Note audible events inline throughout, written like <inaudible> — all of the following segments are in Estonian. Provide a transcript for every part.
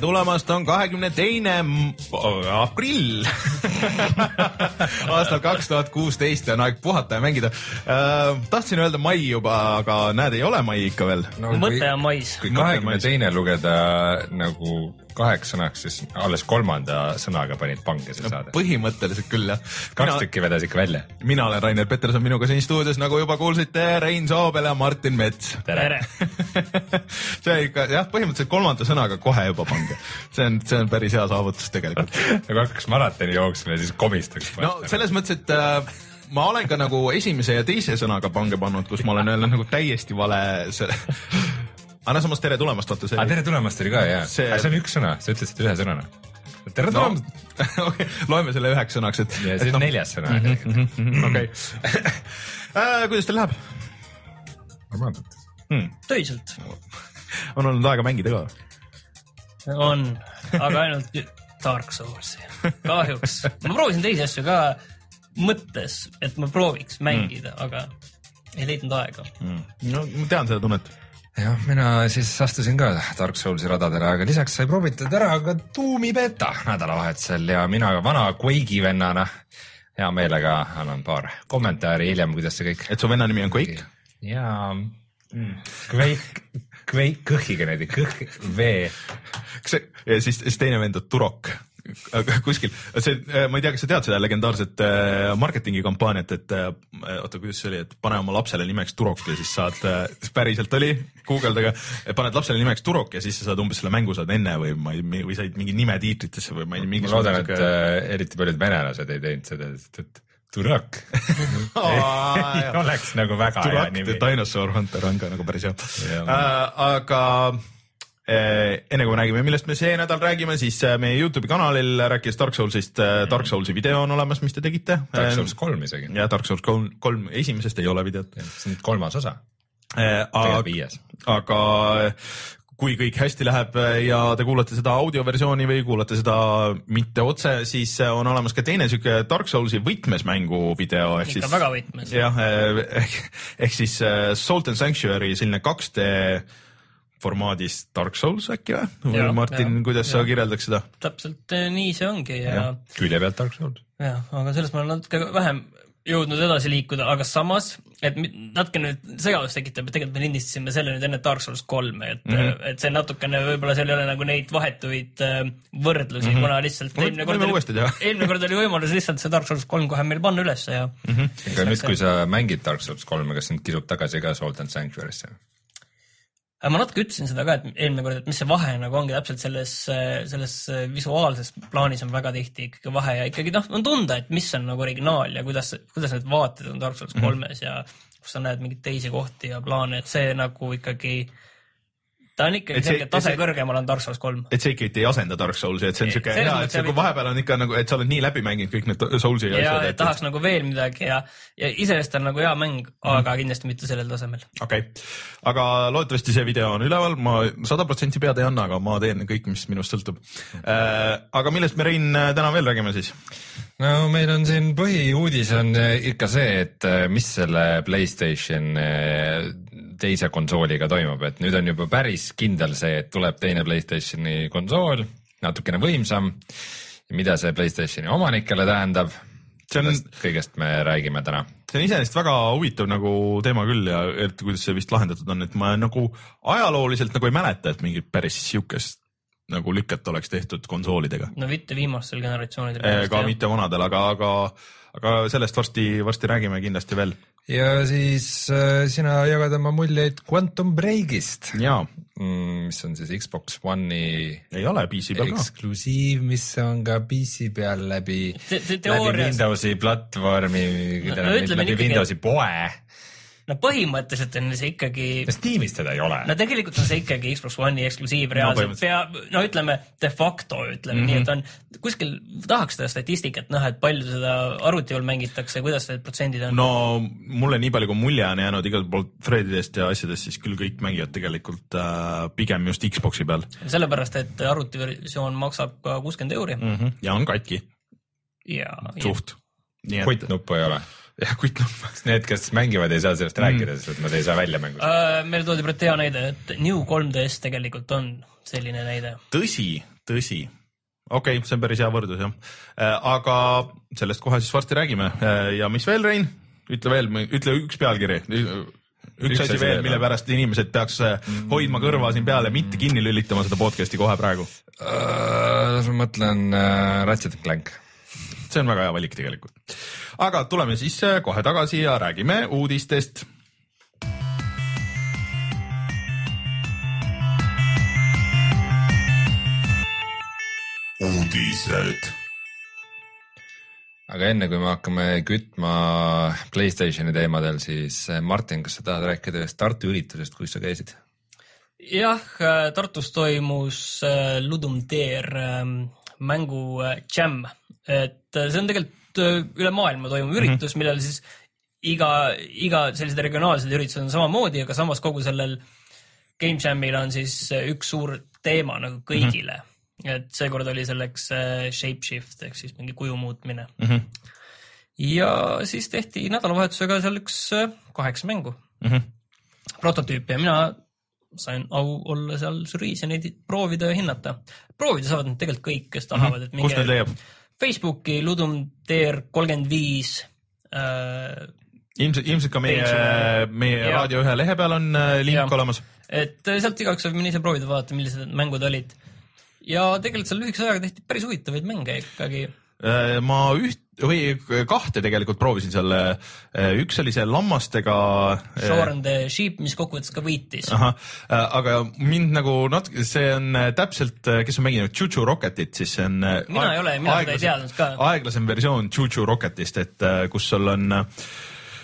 tere tulemast, on kahekümne teine aprill <laughs> aastal kaks tuhat kuusteist ja on aeg puhata ja mängida äh,. tahtsin öelda mai juba, aga näed, ei ole mai ikka veel no,. mõte on mais. kui kahekümne teine lugeda nagu kaheks sõnaks, siis alles kolmanda sõnaga panid pange see saade. põhimõtteliselt küll jah. kaks mina, tükki vedas ikka välja. mina olen Rainer Peterson, minuga siin stuudios, nagu juba kuulsite, Rein Soobel ja Martin Mets. tere <laughs> see ikka jah, põhimõtteliselt kolmanda sõnaga kohe juba pange. see on, see on päris hea saavutus tegelikult <laughs> nagu hakkaks maratoni jooksma ja siis komistaks. no selles mõttes, et äh, ma olen ka nagu esimese ja teise sõnaga pange pannud, kus ma olen öelnud nagu täiesti vale <laughs> aga no samas tere tulemast, vaata see. tere tulemast oli ka jaa see... see on üks sõna, sa ütlesid ühe sõnana. tere tulemast <laughs> no, okay, loeme selle üheks sõnaks, et. ja see on no. neljas sõna. Mhm, okei. <laughs> Äh, kuidas teil läheb? normaalselt hmm.. töiselt. on olnud aega mängida ka? on, aga ainult Dark Soulsi. kahjuks. ma proovisin teisi asju ka mõttes, et ma prooviks mängida mm., aga ei leidnud aega mm.. no ma tean seda tunnet jah, mina siis astusin ka Dark Soulsi radadele, aga lisaks sai proovitud ära ka Doomi beta nädalavahetusel ja mina vana Quake'i vennana hea meelega annan paar kommentaari hiljem, kuidas see kõik. et su venna nimi on Quake? jaa mm., Quake, Quake kõhiga niimoodi, kõh, V. kas see, ja siis, siis teine vend on Turok kuskil, see, äh, ma ei tea, kas sa tead seda legendaarset äh, marketingi kampaaniat, et äh, oota, kuidas see oli, et pane oma lapsele nimeks Turok ja siis saad, päriselt oli, guugeldage, paned lapsele nimeks Turok ja siis sa saad umbes selle mängu saad enne või ma ei, või said mingi nime tiitritesse või ma ei tea. ma loodan, et äh, eriti paljud venelased ei teinud seda, sest et Turak <laughs> oleks nagu väga Turak, hea nimi. Dinosaur Hunter on ka nagu päris hea. Uh, aga enne kui me räägime, millest me see nädal räägime, siis eh, meie Youtube'i kanalil rääkides Dark Soulsist, eh, Dark Soulsi video on olemas, mis te tegite. Dark Souls kolm isegi. ja Dark Souls kolm, kolm, esimesest ei ole videot. see on kolmas osa. aga, aga kui kõik hästi läheb ja te kuulate seda audioversiooni või kuulate seda mitte otse, siis on olemas ka teine sihuke Dark Soulsi võtmes mängu video. ikka siis, väga võtmes. jah, ehk, <laughs> ehk siis Salt and Sanctuary selline 2D formaadis Dark Souls äkki või? või Martin, kuidas ja. sa kirjeldaks seda? täpselt eh, nii see ongi ja, ja.. külje pealt Dark Souls. jah, aga sellest ma olen natuke vähem jõudnud edasi liikuda, aga samas, et natuke nüüd segadust tekitab, et tegelikult me lindistasime selle nüüd enne Dark Souls kolme, et mm, -hmm. et see natukene võib-olla seal ei ole nagu neid vahetuid äh, võrdlusi mm, -hmm. kuna lihtsalt eelmine kord oli, <laughs> eelmine kord oli võimalus lihtsalt see Dark Souls kolm kohe meil panna ülesse ja mm. -hmm. aga nüüd, kui sa mängid Dark Souls kolme, kas sind kisub tagasi ka Salt and Sanctuary'sse? Ma natuke ütlesin seda ka, et eelmine kord, et mis see vahe nagu ongi täpselt selles, selles visuaalses plaanis on väga tihti ikkagi vahe ja ikkagi noh, on tunda, et mis on nagu originaal ja kuidas, kuidas need vaated on Dark Souls kolmes mm -hmm. ja kus sa näed mingeid teisi kohti ja plaane, et see nagu ikkagi ta on ikkagi selge tase kõrgemal on Dark Souls kolm. et see ikkagi ei asenda Dark Soulsi, et see on siuke hea, et see, kui vahepeal on ikka nagu, et sa oled nii läbi mänginud kõik need Soulsi asjad. ja, et tahaks nagu veel midagi ja, ja iseenesest on nagu hea mäng mm, -hmm. aga kindlasti mitte sellel tasemel. okei okay., aga loodetavasti see video on üleval, ma sada protsenti pead ei anna, aga ma teen kõik, mis minust sõltub äh,. aga millest me, Rein, täna veel räägime siis? no meil on siin põhiuudis on ikka see, et mis selle Playstation teise konsooliga toimub, et nüüd on juba päris kindel see, et tuleb teine Playstationi konsool, natukene võimsam. mida see Playstationi omanikele tähendab? sellest on... kõigest me räägime täna. see on iseenesest väga huvitav nagu teema küll ja eriti kuidas see vist lahendatud on, et ma nagu ajalooliselt nagu ei mäleta, et mingit päris siukest nagu lüket oleks tehtud konsoolidega. no mitte viimastel generatsioonidel. Eh, ka mitte vanadel, aga, aga, aga sellest varsti, varsti räägime kindlasti veel ja siis äh, sina jagad oma muljeid Quantum Breakist. jaa mm,. mis on siis Xbox One'i. ei ole PC peal ka. eksklusiiv, mis on ka PC peal läbi te, te, läbi Windowsi platvormi no,, no, läbi ikkagi, Windowsi poe no põhimõtteliselt on see ikkagi Steamis teda ei ole no tegelikult on see ikkagi Xbox One'i eksklusiiv reaalselt pea, no ütleme de facto ütleme mm -hmm. nii, et on kuskil tahaks seda statistikat näha, et palju seda arvuti peal mängitakse, kuidas need protsendid on. no mulle nii palju, kui mulje on jäänud igalt poolt threadidest ja asjadest, siis küll kõik mängivad tegelikult äh, pigem just Xbox'i peal sellepärast, et arvutiversioon maksab ka kuuskümmend euri mm. -hmm. ja on katki. ja. suht. kuttnuppu ei ole jah, kuttnupp. <laughs> Need, kes mängivad, ei saa sellest mm. rääkida, sest et nad ei saa välja mängust uh,. meile toodi praegu hea näide, et New 3DS tegelikult on selline näide. tõsi, tõsi. okei okay,, see on päris hea võrdlus jah uh,. aga sellest kohe siis varsti räägime uh, ja mis veel, Rein? ütle veel, ütle üks pealkiri üks, üks asi veel, mille pärast inimesed peaks mm. hoidma kõrva siin peal ja mitte kinni lülitama seda podcast'i kohe praegu uh,. ma mõtlen uh, Ratchet Clank. See on väga hea valik tegelikult. aga tuleme siis äh, kohe tagasi ja räägime uudistest uudised aga enne kui me hakkame kütma Playstationi teemadel, siis eh, Martin, kas sa tahad rääkida ühest Tartu üritusest, kus sa käisid? jah, äh, Tartus toimus äh, Ludum Dare ähm, mängu äh, Jam, et see on tegelikult üle maailma toimuv mhm. üritus mm, -hmm. millel siis iga, iga sellised regionaalsed üritused on samamoodi, aga samas kogu sellel Game Jamil on siis üks suur teema nagu kõigile mm. -hmm et seekord oli selleks äh, shapeshift ehk siis mingi kuju muutmine mm. -hmm. ja siis tehti nädalavahetusega seal üks äh, kaheksa mängu mm -hmm. prototüüpi ja mina sain au olla seal žüriis ja neid proovida ja hinnata. proovida saavad nad tegelikult kõik, kes tahavad, et minge. Facebooki Ludum Dare kolmkümmend viis äh, ilmselt, ilmselt ka meie, meie ja. Raadio ühe lehe peal on link ja. olemas. et sealt igaüks võib minna ise proovida, vaadata, millised mängud olid ja tegelikult seal lühikese ajaga tehti päris huvitavaid mänge ikkagi. Äh, ma üht või kahte tegelikult proovisin seal, äh, üks oli see lammastega. Äh, Shore and the Sheep, mis kokkuvõttes ka võitis. aga mind nagu natuke, see on täpselt, kes on mänginud Chuchu Rocketit, siis see on. mina ei ole, mina seda ei teadnud ka. aeglasem versioon Chuchu Rocketist, et kus sul on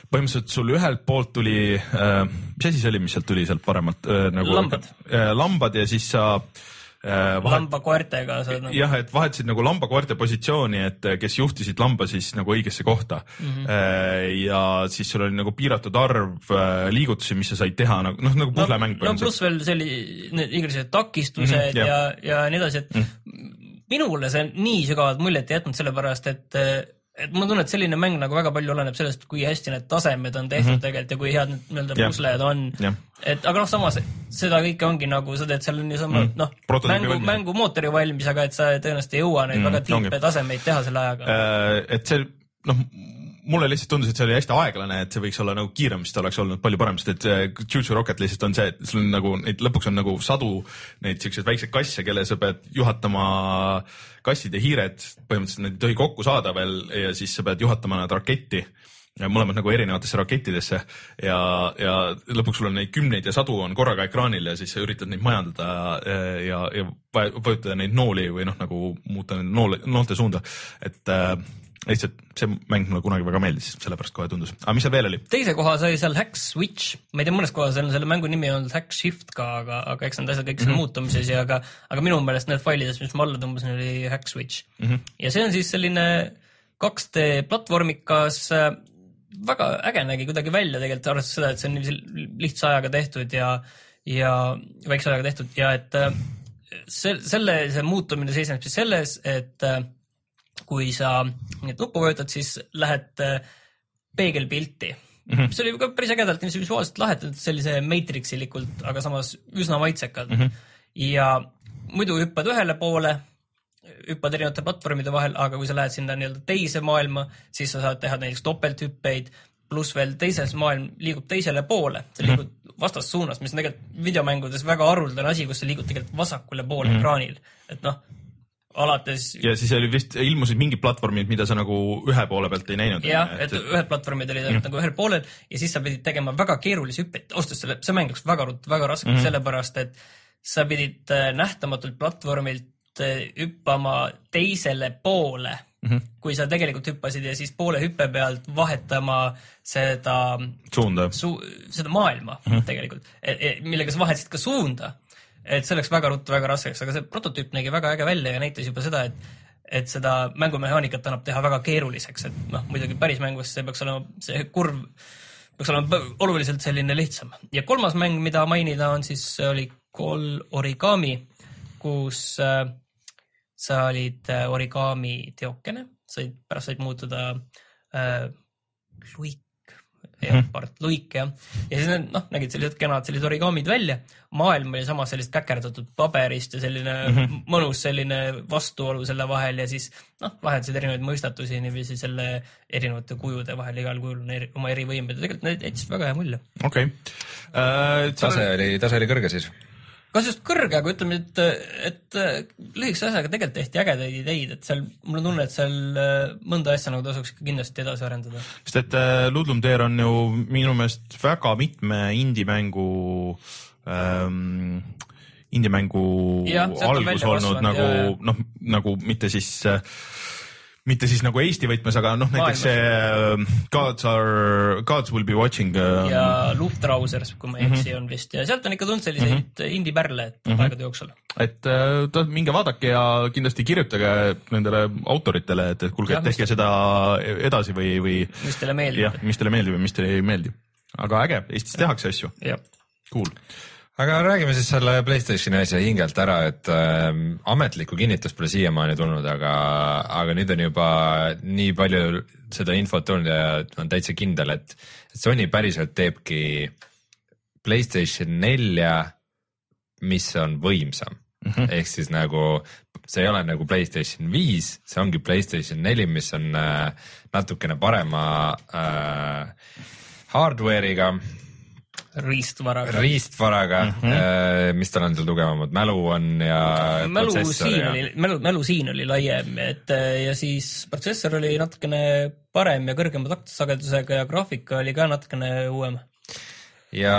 põhimõtteliselt sul ühelt poolt tuli mis asi see oli, mis sealt tuli sealt paremalt nagu. lambad lambad ja siis sa Äh, vahet... lambakoertega sa nagu... jah, et vahetasid nagu lambakoerte positsiooni, et äh, kes juhtisid lamba siis nagu õigesse kohta mm. -hmm. ja siis sul oli nagu piiratud arv liigutusi, mis sa said teha nagu noh, nagu puslemäng no,. no pluss veel see oli need igasugused takistused mm -hmm, ja, ja nii edasi, et mm -hmm. minule see nii sügavat muljet ei jätnud, sellepärast et et mul on tunne, et selline mäng nagu väga palju oleneb sellest, kui hästi need tasemed on tehtud mm -hmm. tegelikult ja kui head need nii-öelda pusled on. et aga noh, samas seda kõike ongi nagu sa teed seal niisama mm noh, mängu, mängumootori valmis, aga et sa tõenäoliselt ei jõua neid mm väga tiipe tasemeid teha selle ajaga. Äh, et see noh mulle lihtsalt tundus, et see oli hästi aeglane, et see võiks olla nagu kiirem, siis ta oleks olnud palju parem, sest et Juju Rocket lihtsalt on see, et sul on nagu neid lõpuks on nagu sadu neid siukseid väikseid kasse, kelle sa pead juhatama äh, kassid ja hiired, põhimõtteliselt need ei tohi kokku saada veel ja siis sa pead juhatama nad raketti. Ja mõlemad nagu erinevatesse rakettidesse. Ja, ja lõpuks sul on neid kümneid ja sadu on korraga ekraanil ja siis sa üritad neid majandada ja, ja vajutada neid nooli või noh, nagu muuta noole, noolte suunda, et äh, lihtsalt see mäng mulle kunagi väga meeldis, sellepärast kohe tundus. aga mis seal veel oli? teise koha sai seal Hack Switch, ma ei tea, mõnes kohas on selle mängu nimi olnud Hack Shift ka, aga, aga eks need asjad kõik seal mm -hmm. muutumises ja aga, aga minu meelest need failides, mis ma alla tõmbasin, oli Hack Switch mm. -hmm. ja see on siis selline 2D platvormikas, äh, väga äge nägi kuidagi välja tegelikult, arvestades seda, et see on niiviisi lihtsa ajaga tehtud ja, ja väikse ajaga tehtud ja et äh, see, selle, see muutumine seisneb siis selles, et äh, kui sa neid nuppu vajutad, siis lähed äh, peegelpilti mm, -hmm. mis oli ka päris ägedalt visuaalselt lahendatud sellise Matrixilikult, aga samas üsna maitsekalt mm. -hmm. ja muidu hüppad ühele poole, hüppad erinevate platvormide vahel, aga kui sa lähed sinna nii-öelda teise maailma, siis sa saad teha näiteks topelthüppeid, pluss veel teises maailm liigub teisele poole, sa mhm. liigud mm -hmm. vastassuunas, mis on tegelikult videomängudes väga haruldane asi, kus sa liigud tegelikult vasakule poole mm -hmm. ekraanil. et noh, alates. ja siis oli vist, ilmusid mingid platvormid, mida sa nagu ühe poole pealt ei näinud. jah, et ühed platvormid olid ainult mm. nagu ühel poolel ja siis sa pidid tegema väga keerulisi hüppeid, ausalt öeldes selle, see mäng läks väga ruttu, väga raskeks mm -hmm. sellepärast, et sa pidid äh, nähtamatult platvormilt äh, hüppama teisele poole mm, -hmm. kui sa tegelikult hüppasid ja siis poole hüppe pealt vahetama seda suunda. su-, seda maailma mm -hmm. tegelikult, millega sa vahetasid ka suunda. Et see läks väga ruttu väga raskeks, aga see prototüüp nägi väga äge välja ja näitas juba seda, et et seda mängumehaanikat annab teha väga keeruliseks, et noh, muidugi päris mängus see peaks olema, see kurv peaks olema oluliselt selline lihtsam. ja kolmas mäng, mida mainida, on siis, oli Call Origami, kus äh, sa olid äh, origami teokene, said, pärast said muutuda äh, luik, jah mm., part luik jah. ja siis need noh, nägid sellised kenad sellised origaamid välja. maailm oli samas sellist käkerdatud paberist ja selline mm -hmm. mõnus selline vastuolu selle vahel ja siis noh, lahendasid erinevaid mõistatusi niiviisi selle erinevate kujude vahel, igal kujul on eri, oma erivõimed ja tegelikult need jätsid väga hea mulje. okei okay. uh,. tase oli, tase oli kõrge siis kas just kõrge, aga ütleme, et, et lühikese asjaga tegelikult tehti ägedaid ideid, et seal, mul on tunne, et seal äh, mõnda asja nagu tasuks kindlasti edasi arendada. sest et äh, Ludlum Dare on ju minu meelest väga mitme indie-mängu ähm, indie-mängu algus olnud nagu noh, nagu mitte siis äh, mitte siis nagu Eesti võtmes, aga noh, näiteks see äh, Gods are, Gods will be watching. Äh, ja Luftrausers, kui ma ei eksi mm, -hmm. on vist ja sealt on ikka tulnud selliseid mm -hmm. indie-pärle mm -hmm. aegade jooksul. et äh, minge vaadake ja kindlasti kirjutage nendele autoritele, et, et kuulge, tehke seda edasi või, või. mis teile meeldib. jah, mis teile meeldib ja mis teile ei meeldi. aga äge, Eestis tehakse asju. Cool aga räägime siis selle Playstationi asja hingelt ära, et äh, ametlikku kinnitust pole siiamaani tulnud, aga, aga nüüd on juba nii palju seda infot tulnud ja on täitsa kindel, et, Sony päriselt teebki Playstation nelja, mis on võimsam mm -hmm. ehk siis nagu see ei ole nagu Playstation viis, see ongi Playstation neli, mis on äh, natukene parema äh, hardware'iga riistvaraga. riistvaraga mm, -hmm. mis tal on seal tugevamad, mälu on ja. mälu siin ja... oli, mälu, mälu siin oli laiem, et äh, ja siis protsessor oli natukene parem ja kõrgema taktsagedusega ja graafika oli ka natukene uuem ja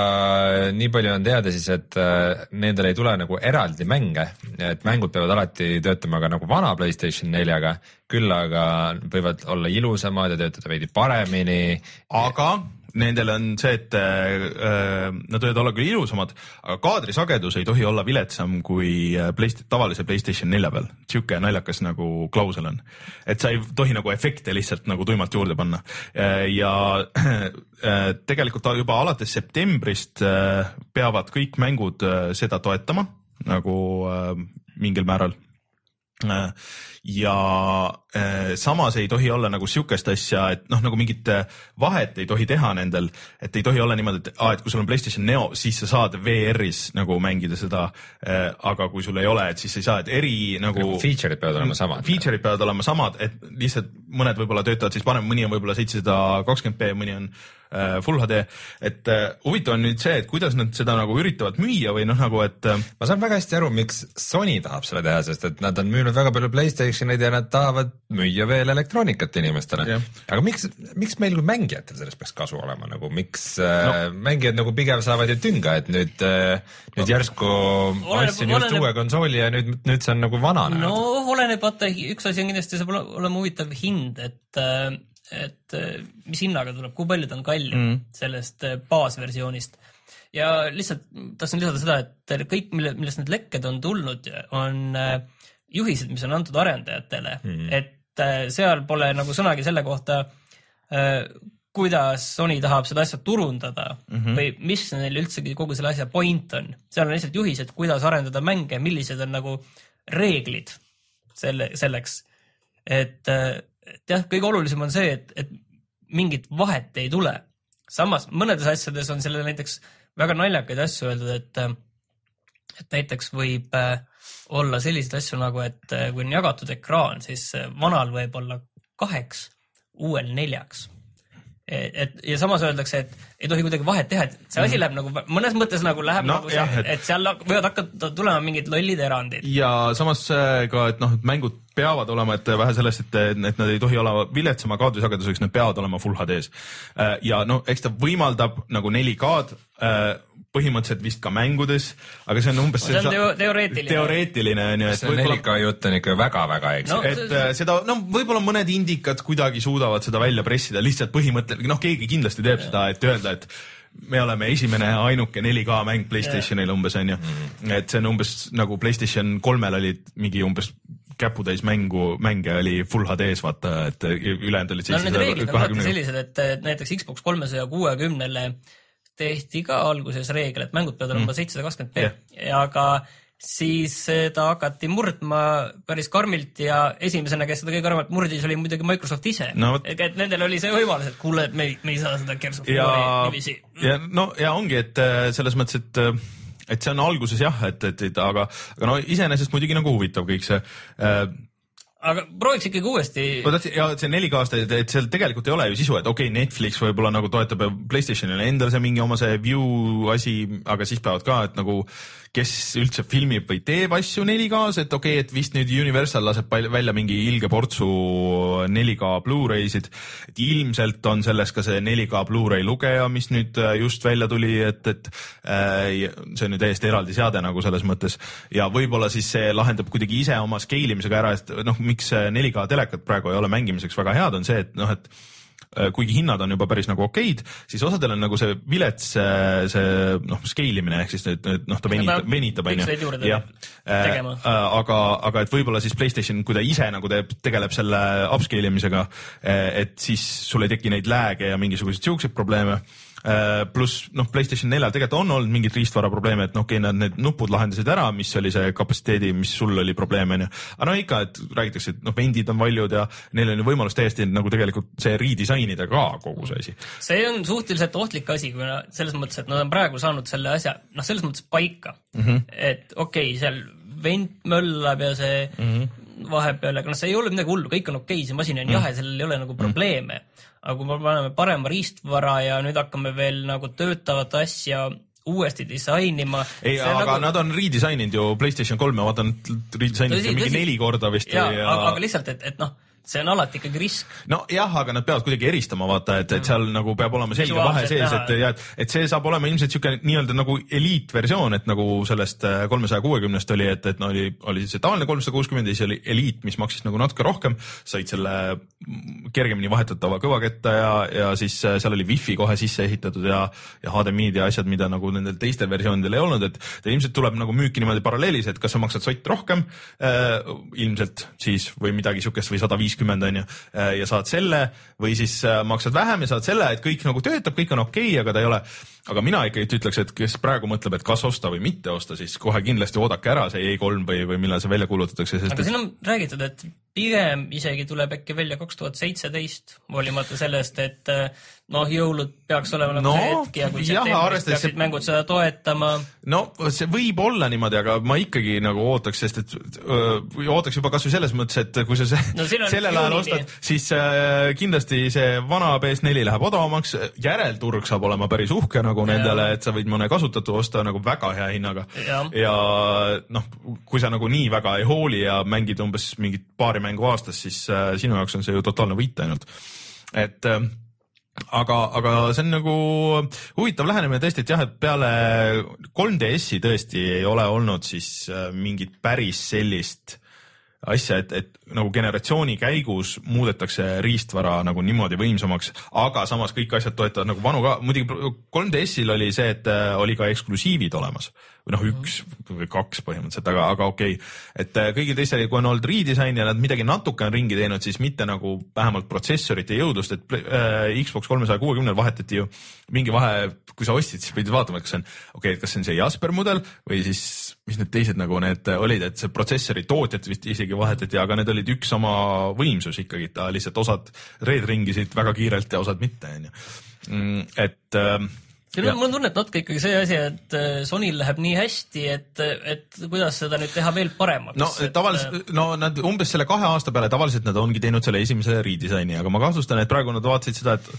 nii palju on teada siis, et äh, nendel ei tule nagu eraldi mänge, et mängud peavad alati töötama ka nagu vana Playstation neljaga, küll aga võivad olla ilusamad ja töötada veidi paremini. aga nendel on see, et äh, nad võivad olla küll ilusamad, aga kaadrisagedus ei tohi olla viletsam kui äh, Playst tavalise Playstation nelja peal. sihuke naljakas nagu klausel on, et sa ei tohi nagu efekte lihtsalt nagu tuimalt juurde panna. Äh, ja <clears throat> äh, tegelikult juba alates septembrist äh, peavad kõik mängud äh, seda toetama nagu äh, mingil määral. Äh, ja äh, samas ei tohi olla nagu sihukest asja, et noh, nagu mingit äh, vahet ei tohi teha nendel, et ei tohi olla niimoodi, et aa, et kui sul on Playstation Neo, siis sa saad VR-is nagu mängida seda äh,. aga kui sul ei ole, et siis ei saa, et eri nagu, nagu. Feature'id peavad olema samad. Feature'id peavad olema samad, et lihtsalt mõned võib-olla töötavad siis parem, mõni on võib-olla seitsesada kakskümmend B, mõni on full HD, et äh, huvitav on nüüd see, et kuidas nad seda nagu üritavad müüa või noh, nagu et äh.... ma saan väga hästi aru, miks Sony tahab seda teha, sest et nad on müünud väga palju Playstation Playstationeid ja nad tahavad müüa veel elektroonikat inimestele. aga miks, miks meil kui mängijatel sellest peaks kasu olema nagu, miks äh, no. äh, mängijad nagu pigem saavad ju tünga, et nüüd äh,, nüüd järsku ostsin just oleneb... uue konsooli ja nüüd, nüüd see on nagu vananenud. no oleneb, vaata üks asi on kindlasti saab olema huvitav hind, et äh, et äh, mis hinnaga tuleb, kui palju ta on kallim mm. sellest äh, baasversioonist ja lihtsalt tahtsin lisada seda, et kõik, mille, millest need lekked on tulnud, on äh, juhised, mis on antud arendajatele mm, -hmm. et seal pole nagu sõnagi selle kohta, kuidas Sony tahab seda asja turundada mm -hmm. või mis neil üldsegi kogu selle asja point on. seal on lihtsalt juhised, kuidas arendada mänge, millised on nagu reeglid selle, selleks. et, et jah, kõige olulisem on see, et, et mingit vahet ei tule. samas mõnedes asjades on sellele näiteks väga naljakaid asju öeldud, et, et näiteks võib äh, olla selliseid asju nagu, et äh, kui on jagatud ekraan, siis äh, vanal võib olla kaheks, uuel neljaks et ja samas öeldakse, et ei tohi kuidagi vahet teha, et see asi mm. läheb nagu mõnes mõttes nagu läheb no, nagu see, et, et seal võivad hakata tulema mingid lollid erandid. ja samas ka, et noh, et mängud peavad olema, et vähe sellest, et, et nad ei tohi olla viletsama kaadrisageduseks, nad peavad olema full HD-s. Äh, ja no eks ta võimaldab nagu 4K-d põhimõtteliselt vist ka mängudes, aga see on umbes see on teo teoreetiline. teoreetiline on ju, et see 4K jutt on ikka väga-väga eksik No, et äh, seda, no võib-olla mõned indikad kuidagi suudavad seda välja pressida, lihtsalt põhimõtteliselt, noh, keegi kindlasti teeb seda, et öelda, et me oleme esimene ja ainuke 4K mäng Playstationil umbes onju mm, -hmm. et see on umbes nagu Playstation kolmel olid mingi umbes käputäis mängu, mänge oli full HD-s vaata, et ülejäänud olid no need reeglid on alati kahekümne. sellised, et et näiteks Xbox kolmesaja kuuekümnele tehti ka alguses reegel, et mängud peavad olema seitsesada kakskümmend p, aga siis seda hakati murdma päris karmilt ja esimesena, kes seda kõige karmimalt murdis, oli muidugi Microsoft ise. No et nendel oli see võimalus, et kuule, et me ei, me ei saa seda Gears of War'i niiviisi, ja no ja ongi, et äh, selles mõttes, et äh, et see on alguses jah, et, et, et aga, aga no iseenesest muidugi nagu huvitav kõik see äh, aga prooviks ikkagi uuesti. ma tahtsin ja see 4K aasta, et, et seal tegelikult ei ole ju sisu, et okei okay,, Netflix võib-olla nagu toetab ja Playstationil endal see mingi oma see view asi, aga siis peavad ka, et nagu kes üldse filmib või teeb asju 4K-s, et okei okay,, et vist nüüd Universal laseb välja mingi ilge portsu 4K Blu-ray'sid. et ilmselt on selles ka see 4K Blu-ray lugeja, mis nüüd äh, just välja tuli, et, et äh, see on ju täiesti eraldi seade nagu selles mõttes ja võib-olla siis see lahendab kuidagi ise oma scale imisega ära, et noh, miks 4K telekad praegu ei ole mängimiseks väga head, on see, et noh, et kuigi hinnad on juba päris nagu okeid, siis osadel on nagu see vilets äh, see noh, scale imine ehk siis need, need noh, ta venitab, venitab onju juurde. tegema. aga, aga et võib-olla siis Playstation, kui ta ise nagu teeb, tegeleb selle upscale imisega, et siis sul ei teki neid lag'e ja mingisuguseid siukseid probleeme pluss noh, Playstation neljal tegelikult on olnud mingeid riistvara probleeme, et noh, okei okay,, nad need nupud lahendasid ära, mis oli see kapatsiteedi, mis sul oli probleem onju. aga no ikka, et räägitakse, et noh, vendid on valjud ja neil on ju võimalus täiesti nagu tegelikult see redisainida ka kogu see asi. see on suhteliselt ohtlik asi, kuna selles mõttes, et nad on praegu saanud selle asja, noh, selles mõttes paika mm, Mhm. -hmm. et okei okay,, seal vent möllab ja see mm Mhm. -hmm. vahepeal, aga noh, see ei ole midagi hullu, kõik on okei okay,, see masin on mm -hmm. jahe, sellel ei ole nagu probleeme mm. -hmm. Aga kui me paneme parema riistvara ja nüüd hakkame veel nagu töötavat asja uuesti disainima. ei, aga nagu... nad on redisaininud ju Playstation kolme, vaata nad redisainisid Tõsi, seda mingi tõsi. neli korda vist ja, ja, ja... Aga, aga lihtsalt, et, et noh, see on alati ikkagi risk. nojah, aga nad peavad kuidagi eristama, vaata, et, et seal nagu peab olema selge vahe sees, et ja et, et see saab olema ilmselt siuke nii-öelda nagu eliitversioon, et nagu sellest kolmesaja kuuekümnest oli, et, et no oli, oli see tavaline kolmsada kuuskümmend ja siis oli eliit, mis maksis nagu natuke rohkem, said selle mm, kergemini vahetatava kõvaketta ja, ja siis äh, seal oli wifi kohe sisse ehitatud ja, ja HDMI-d ja asjad, mida nagu nendel teistel versioonidel ei olnud, et ta ilmselt tuleb nagu müüki niimoodi paralleelis, et kas sa maksad sott rohkem äh, ilmselt siis või midagi siukest või sada viiskümmend on ju äh, ja saad selle või siis äh, maksad vähem ja saad selle, et kõik nagu töötab, kõik on okei okay,, aga ta ei ole aga mina ikkagi ütleks, et kes praegu mõtleb, et kas osta või mitte osta, siis kohe kindlasti oodake ära see E3 või, või millal see välja kuulutatakse, aga siin on räägitud, et pigem isegi tuleb äkki välja kaks tuhat seitseteist, hoolimata sellest, et eh, noh, jõulud peaks olema nagu No, see hetk ja kui septembris peaksid see- mängud seda toetama. no see võib olla niimoodi, aga ma ikkagi nagu ootaks, sest et öö, ootaks juba kasvõi selles mõttes, et kui sa se No sellel ajal ostad, siis äh, kindlasti see vana PS4 läheb odavamaks, järelturg saab olema päris uhke nagu nendele, et sa võid mõne kasutatu osta nagu väga hea hinnaga Jah. ja noh, kui sa nagu nii väga ei hooli ja mängid umbes mingit paari mängu aastas, siis äh, sinu jaoks on see ju totaalne võit ainult, et äh, aga, aga see on nagu huvitav lähenemine tõesti, et jah, et peale 3DS-i tõesti ei ole olnud siis äh, mingit päris sellist asja, et, et nagu generatsiooni käigus muudetakse riistvara nagu niimoodi võimsamaks, aga samas kõik asjad toetavad nagu vanu ka, muidugi 3DS-il oli see, et äh, oli ka eksklusiivid olemas või noh, üks või kaks põhimõtteliselt, aga, aga okei okay.. et äh, kõigil teistel, kui on olnud redesign ja nad midagi natuke on ringi teinud, siis mitte nagu vähemalt protsessorite jõudlust, et äh, Xbox kolmesaja kuuekümnel vahetati ju mingi vahe, kui sa ostsid, siis pidid vaatama, et kas see on, okei okay,, et kas see on see Jasper mudel või siis mis need teised nagu need olid, et see protsessori tootjat vist isegi vahetati, aga need olid üks sama võimsus ikkagi, ta lihtsalt osad reed ringisid väga kiirelt ja osad mitte, onju. et äh, Ja. mul on tunne, et natuke ikkagi see asi, et eh, Sonyl läheb nii hästi, et, et kuidas seda nüüd teha veel paremaks. no tavaliselt, no nad umbes selle kahe aasta peale tavaliselt nad ongi teinud selle esimese redisaini, aga ma kahtlustan, et praegu nad vaatasid seda, et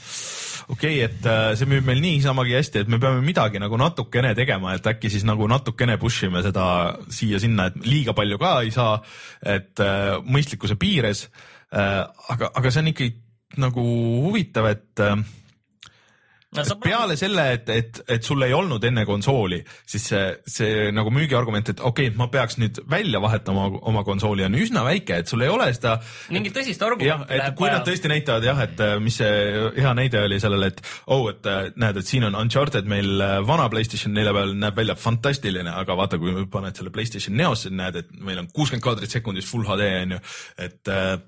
okei okay,, et äh, see müüb meil niisamagi hästi, et me peame midagi nagu natukene tegema, et äkki siis nagu natukene push ime seda siia-sinna, et liiga palju ka ei saa, et äh, mõistlikkuse piires äh,. aga, aga see on ikkagi nagu huvitav, et No sa- peale selle, et, et, et sul ei olnud enne konsooli, siis see, see nagu müügiargument, et okei okay,, ma peaks nüüd välja vahetama oma konsooli on üsna väike, et sul ei ole seda mingit tõsist jah, argumenti et läheb kui nad vaja. tõesti näitavad jah, et äh, mis see hea näide oli sellele, et oh, et äh, näed, et siin on Uncharted meil äh, vana Playstation nelja peal näeb välja fantastiline, aga vaata, kui paned selle Playstation neosse, näed, et meil on kuuskümmend kaadrit sekundis full HD on ju, et äh,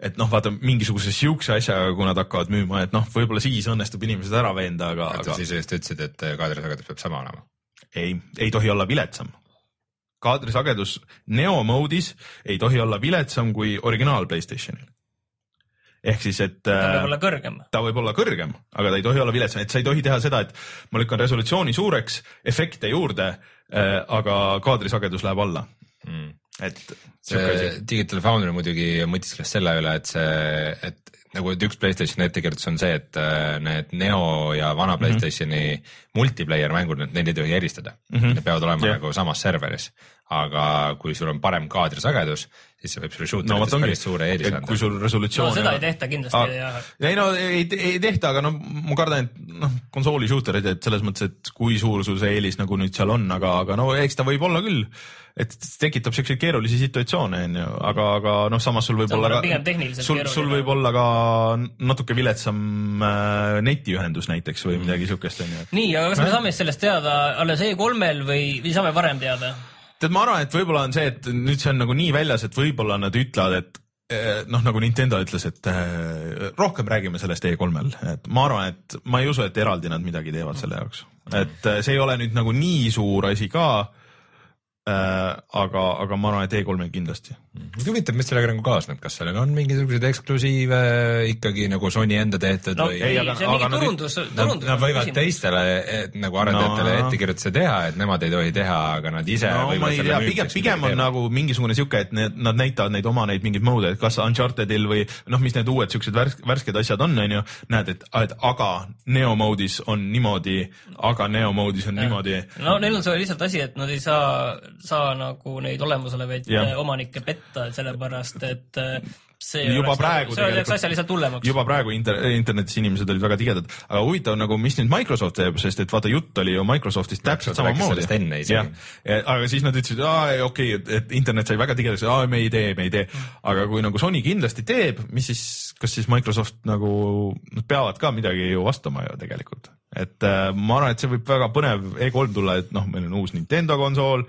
et noh, vaata mingisuguse siukse asjaga, kui nad hakkavad müüma, et noh, võib-olla siis õnnestub inimesed ära veenda, aga, aga siis just ütlesid, et kaadrisagedus peab sama olema. ei, ei tohi olla viletsam. kaadrisagedus Neo mode'is ei tohi olla viletsam kui originaal Playstationil. ehk siis, et ta äh, võib olla kõrgem. ta võib olla kõrgem, aga ta ei tohi olla viletsam, et sa ei tohi teha seda, et ma lükkan resolutsiooni suureks, efekte juurde, aga kaadrisagedus läheb alla, Mm. Et Digital Foundry muidugi mõtiskles selle üle, et see, et nagu et üks Playstationi ettekirjutus on see, et äh, need Neo ja Mhm. vana Playstationi mm -hmm. multiplayer mängud, neid ei tohi eristada mm. Mhm. -hmm. Need peavad olema yeah. nagu samas serveris. Aga kui sul on parem kaadrisagedus, siis see võib sulle shooterites no, päris suure, eelise anda kui. sul resolutsioon no seda ei tehta kindlasti Ah, ei no ei, ei tehta, aga no ma kardan, et noh, konsooli shooter'id, et selles mõttes, et kui suur sul see eelis nagu nüüd seal on, aga, aga no eks ta võib olla küll. et tekitab siukseid keerulisi situatsioone, onju, aga, aga noh, samas sul võib olla pigem tehniliselt sul, keeruline. sul võib olla ka natuke viletsam äh, netiühendus näiteks või midagi siukest, onju. nii, aga kas me saame siis sellest teada alles E3-l või, või saame varem teada? tead, ma arvan, et võib-olla on see, et nüüd see on nagu nii väljas, et võib-olla nad ütlevad, et eh, noh, nagu Nintendo ütles, et eh, rohkem räägime sellest E3-l, et ma arvan, et ma ei usu, et eraldi nad midagi teevad selle jaoks, et eh, see ei ole nüüd nagu nii suur asi ka. aga, aga ma arvan, et E3-l kindlasti. mind huvitab, mis sellega nagu kaasneb, kas sellega on mingisuguseid eksklusiive ikkagi nagu Sony enda tehtud no või ei, aga- on aga nad- turundus, Nad, turundus. nad võivad teistele et, nagu arendajatele No. ettekirjutuse teha, et nemad ei tohi teha, aga nad ise no ma ei tea, pigem, pigem on nagu mingisugune sihuke, et need, nad näitavad neid oma neid mingeid mode'e, et kas Unchartedil või noh, mis need uued siuksed värsk, värsked asjad on, onju. näed, et, et aga Neo mode'is on niimoodi, aga Neo mode'is on niimoodi. no neil on see lihtsalt asi, et nad ei saa, saa nagu neid olemasolevaid äh, omanikke petta, sellepärast et äh, see Juba oleks praegu nagu, see teeks asja lihtsalt hullemaks. juba praegu inter, internetis inimesed olid väga tigedad, aga huvitav nagu, mis nüüd Microsoft teeb, sest et vaata, jutt oli ju Microsoftist täpselt samamoodi enne isegi.. aga siis nad ütlesid, okei okay,, et, et internet sai väga tigedaks, me ei tee, me ei tee. aga kui nagu Sony kindlasti teeb, mis siis, kas siis Microsoft nagu, nad peavad ka midagi ju vastama ju tegelikult. et äh, ma arvan, et see võib väga põnev E3 tulla, et noh, meil on uus Nintendo konsool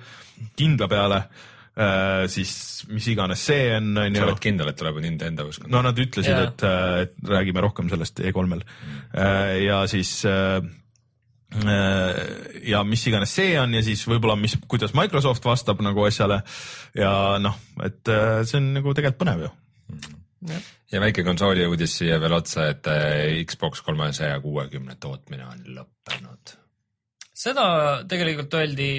kindla peale äh,, siis mis iganes see on, on sa ju oled kindel, et tuleb Nintendo usk? no nad ütlesid Jaa. et, et räägime rohkem sellest E3-l ja siis äh, äh, ja mis iganes see on ja siis võib-olla, mis, kuidas Microsoft vastab nagu asjale ja noh, et äh, see on nagu tegelikult põnev ju. ja väike konsooli uudis siia veel otsa, et äh, Xbox kolmesaja kuuekümne tootmine on lõppenud. seda tegelikult öeldi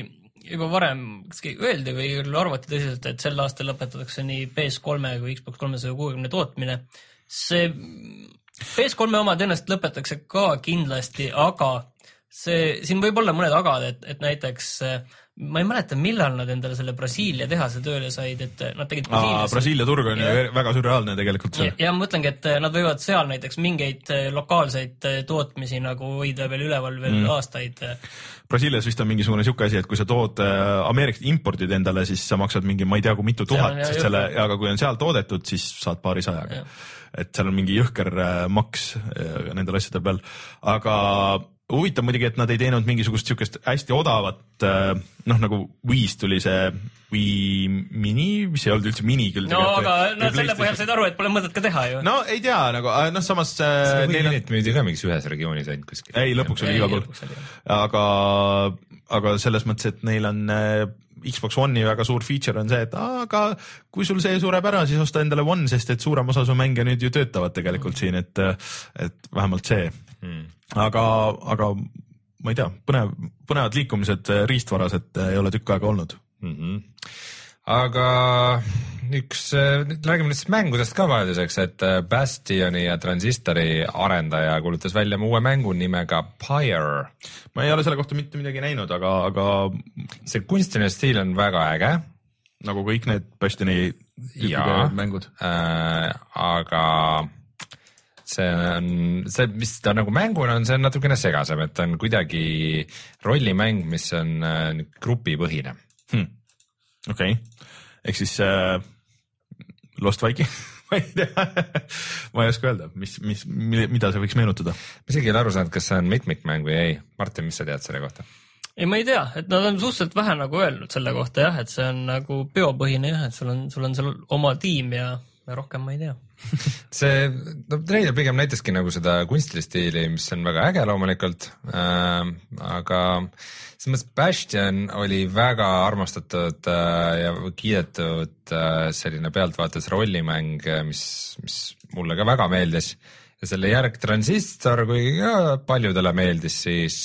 juba varem, kas öeldi või arvati tõsiselt, et sel aastal lõpetatakse nii PS3 kui Xbox kolmesaja kuuekümne tootmine. see PS3 oma tõenäoliselt lõpetatakse ka kindlasti, aga see, siin võib olla mõned agad, et, et näiteks eh, ma ei mäleta, millal nad endale selle Brasiilia tehase tööle said, et eh, nad tegid Brasiilias Brasiilia turg on ju Jah. väga sürreaalne tegelikult ja, seal. ja ma mõtlengi, et eh, nad võivad seal näiteks mingeid eh, lokaalseid tootmisi nagu hoida veel üleval veel mm. aastaid. Brasiilias vist on mingisugune sihuke asi, et kui sa tood äh, Ameerikast impordid endale, siis sa maksad mingi, ma ei tea, kui mitu tuhat sest selle, aga kui on seal toodetud, siis saad paarisajaga. et seal on mingi jõhker äh, maks äh, nendel asjadel peal, aga huvitav muidugi, et nad ei teinud mingisugust siukest hästi odavat, noh nagu Wii's tuli see Wii mini, mis ei olnud üldse mini küll. no aga nad selle põhjal said aru, et pole mõtet ka teha ju. no ei tea nagu, noh samas äh, Wii neil on Minit müüdi ka mingis ühes regioonis ainult kuskil. ei, lõpuks oli igal pool, aga, aga selles mõttes, et neil on äh, Xbox One'i väga suur feature on see, et aa, aga kui sul see sureb ära, siis osta endale One, sest et suurem osa su mänge nüüd ju töötavad tegelikult siin, et, et vähemalt see Hmm. aga, aga ma ei tea, põnev, põnevad liikumised äh, riistvaras, et äh, ei ole tükk aega olnud. mm. -hmm. aga üks, räägime nüüd siis mängudest ka vahelduseks, et Bastioni ja Transistori arendaja kuulutas välja uue mängu nimega Pyre. ma ei ole selle kohta mitte midagi näinud, aga, aga see kunstiline stiil on väga äge nagu kõik need Bastioni mängud. äh,, aga see on see, mis ta nagu mänguna on, see on natukene segasem, et ta on kuidagi rollimäng, mis on äh, grupipõhine hmm.. okei okay., ehk siis äh, Lost Viking <laughs> ma ei tea ma ei oska öelda, mis, mis, mida see võiks meenutada. ma isegi ei ole aru saanud, kas see on mitmikmäng või ei. Martin, mis sa tead selle kohta? ei, ma ei tea, et nad on suhteliselt vähe nagu öelnud selle kohta jah, et see on nagu peopõhine jah, et sul on, sul on seal oma tiim ja rohkem ma ei tea. <laughs> See, no treiler pigem näitaski nagu seda kunstilist stiili, mis on väga äge loomulikult. Äh,, aga selles mõttes Bastion oli väga armastatud äh, ja kiidetud äh, selline pealtvaates rollimäng, mis, mis mulle ka väga meeldis. Ja selle järg Transistor, kuigi ka paljudele meeldis, siis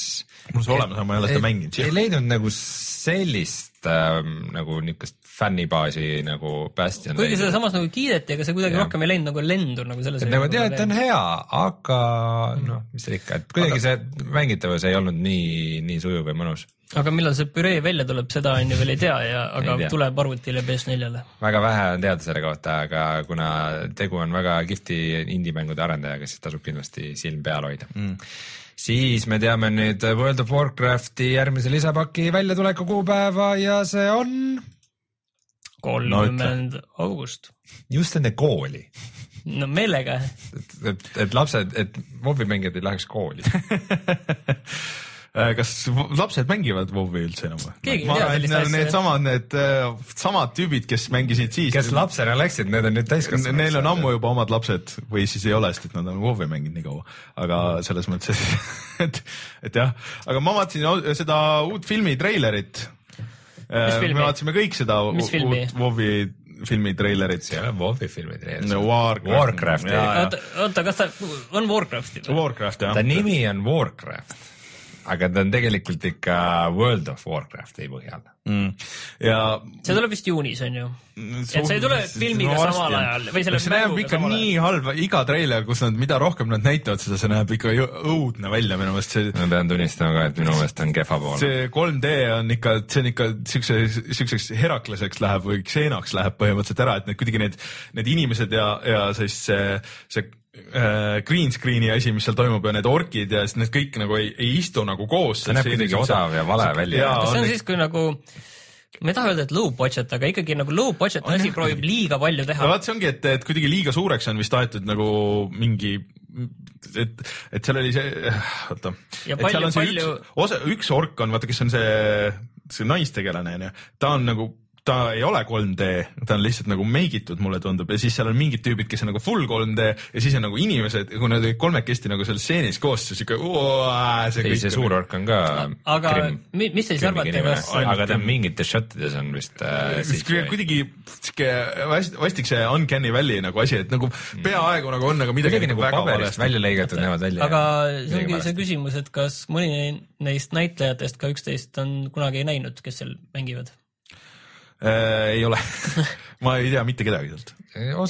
mul on see olemas, aga ma ei ole seda mänginud. ei leidnud nagu sellist äh, nagu niisugust fännibaasi nagu Bastion. kuigi seda samas nagu kiideti, aga see kuidagi ja. rohkem ei läinud nagu lendu nagu selles. nagu tead, et ta on hea, aga noh, mis seal ikka, et kuidagi aga... see mängitavus ei olnud nii, nii sujuv ja mõnus aga millal see püree välja tuleb, seda on ju veel ei tea ja, aga tea. tuleb arvutile PS4-le. väga vähe on teada selle kohta, aga kuna tegu on väga kihvti indie-mängude arendajaga, siis tasub kindlasti silm peal hoida mm siis me teame nüüd World of Warcrafti järgmise lisapaki väljatuleku kuupäeva ja see on. Kolmkümmend no, august. just enne kooli. no meelega. et, et, et lapsed, et mobimängijad ei läheks kooli <laughs> kas lapsed mängivad WoW-i üldse enam või? keegi ei tea sellist asja. Needsamad, need äh, samad tüübid, kes mängisid siis. kes lapsena läksid, need on nüüd täiskasvanud. Neil on ammu juba omad lapsed või siis ei ole, sest et nad on WoW-i mänginud nii kaua. aga selles mõttes, <laughs> et, et jah, aga ma vaatasin seda uut filmi treilerit. Äh, me vaatasime kõik seda uut WoW-i filmi treilerit. see ei ole WoW-i filmi treiler. no Warcraft. Warcraft. oota, oota, kas ta on Warcraft? Warcraft jah. ta nimi on Warcraft aga ta on tegelikult ikka World of Warcrafti põhjal mm.. ja. see tuleb vist juunis on ju? et see ei tule filmiga no, samal ajal või selle see näeb ikka nii halb, iga treiler, kus nad, mida rohkem nad näitavad seda, see näeb ikka õudne välja minu meelest see. ma pean tunnistama ka, et minu meelest on kehva pool. see 3D on ikka, see on ikka siukse, siukseks Herakleseks läheb või Xenoks läheb põhimõtteliselt ära, et need kuidagi need, need inimesed ja, ja siis see, see green screen'i asi, mis seal toimub ja need orkid ja siis need kõik nagu ei, ei istu nagu koos. see näeb kuidagi odav ja vale välja. see on siis, kui nagu ma ei taha öelda, et low budget, aga ikkagi nagu low budget asi proovib liiga palju teha. no vot, see ongi, et, et kuidagi liiga suureks on vist aetud nagu mingi et, et seal oli see, oota. ja palju, palju. osa, üks ork on, vaata, kes on see, see naistegelane onju, ta on nagu ta ei ole 3D, ta on lihtsalt nagu make itud, mulle tundub ja siis seal on mingid tüübid, kes on nagu full 3D ja siis on nagu inimesed, kui nad olid kolmekesti nagu seal stseenis koos, siis siuke. ei, see suur ork on ka. aga krim, mis siis arvate, kas? aga ta mingites šottides on vist äh,. kuidagi siuke vastik see Uncanny Valley nagu asi, et nagu peaaegu nagu on, aga midagi nagu väga valesti välja lõigatud näevad välja. aga see ongi see küsimus, et kas mõni neist näitlejatest ka üksteist on kunagi näinud, kes seal mängivad äh,? ei ole <laughs> ma ei tea mitte kedagi sealt.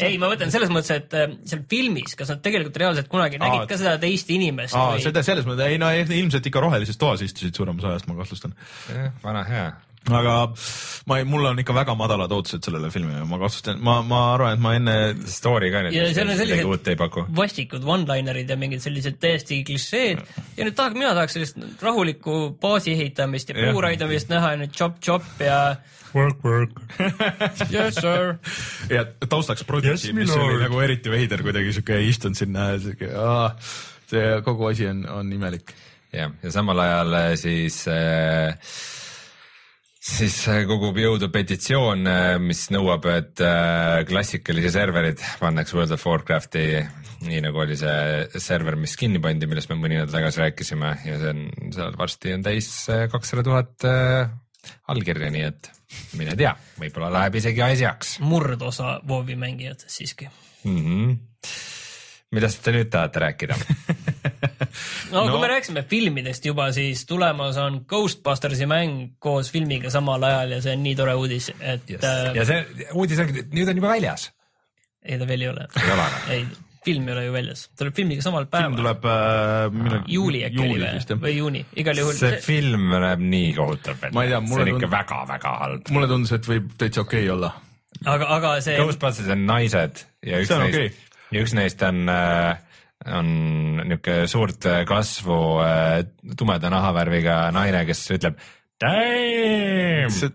ei, ma mõtlen selles mõttes, et äh, seal filmis, kas nad tegelikult reaalselt kunagi Aa, nägid ka seda teist inimest? Või... seda selles mõttes, ei no ilmselt ikka rohelises toas istusid suuremas ajast, ma kahtlustan. vana hea aga ma ei, mul on ikka väga madalad ootused sellele filmile, ma kahtlustan, ma, ma arvan, et ma enne. Story ka nüüd. ja seal on sellised vastikud one-linerid ja mingid sellised täiesti klišeed ja nüüd tahaks, mina tahaks sellist rahulikku baasi ehitamist ja puuraidamist näha ja nüüd chop-chop ja Work, work <laughs> Yes sir. ja taustaks prototiip yes,, mis oli nagu eriti veider, kuidagi siuke istunud sinna ja siuke, see kogu asi on, on imelik. jah, ja samal ajal äh, siis äh, siis äh, kogub jõudu petitsioon, äh, mis nõuab, et klassikalisi serverid pannakse World of Warcrafti, nii nagu oli see server, mis kinni pandi, millest me mõni nädal tagasi rääkisime ja see on, seal varsti on täis kakssada tuhat allkirja, nii et mine tea, võib-olla läheb isegi asjaks. murdosa WoW-i mängijatest siiski mm. -hmm. millest te nüüd tahate rääkida no, <laughs> no kui me rääkisime filmidest juba, siis tulemas on Ghostbustersi mäng koos filmiga samal ajal ja see on nii tore uudis, et yes.. Ja see uudis ongi, nüüd on juba väljas. ei, ta veel ei ole. ei ole? ei film ei ole ju väljas, tuleb filmiga samal päeval. film tuleb äh, minu, juuli äkki oli või, või juuni, igal juhul. see film näeb nii kohutav välja, see on ikka väga-väga halb. mulle tundus, et võib täitsa okei okay olla. aga, aga see. Ghostbusters on naised ja üks neist okay., ja üks neist on äh, on niisugune suurt kasvu äh, tumeda nahavärviga naine, kes ütleb.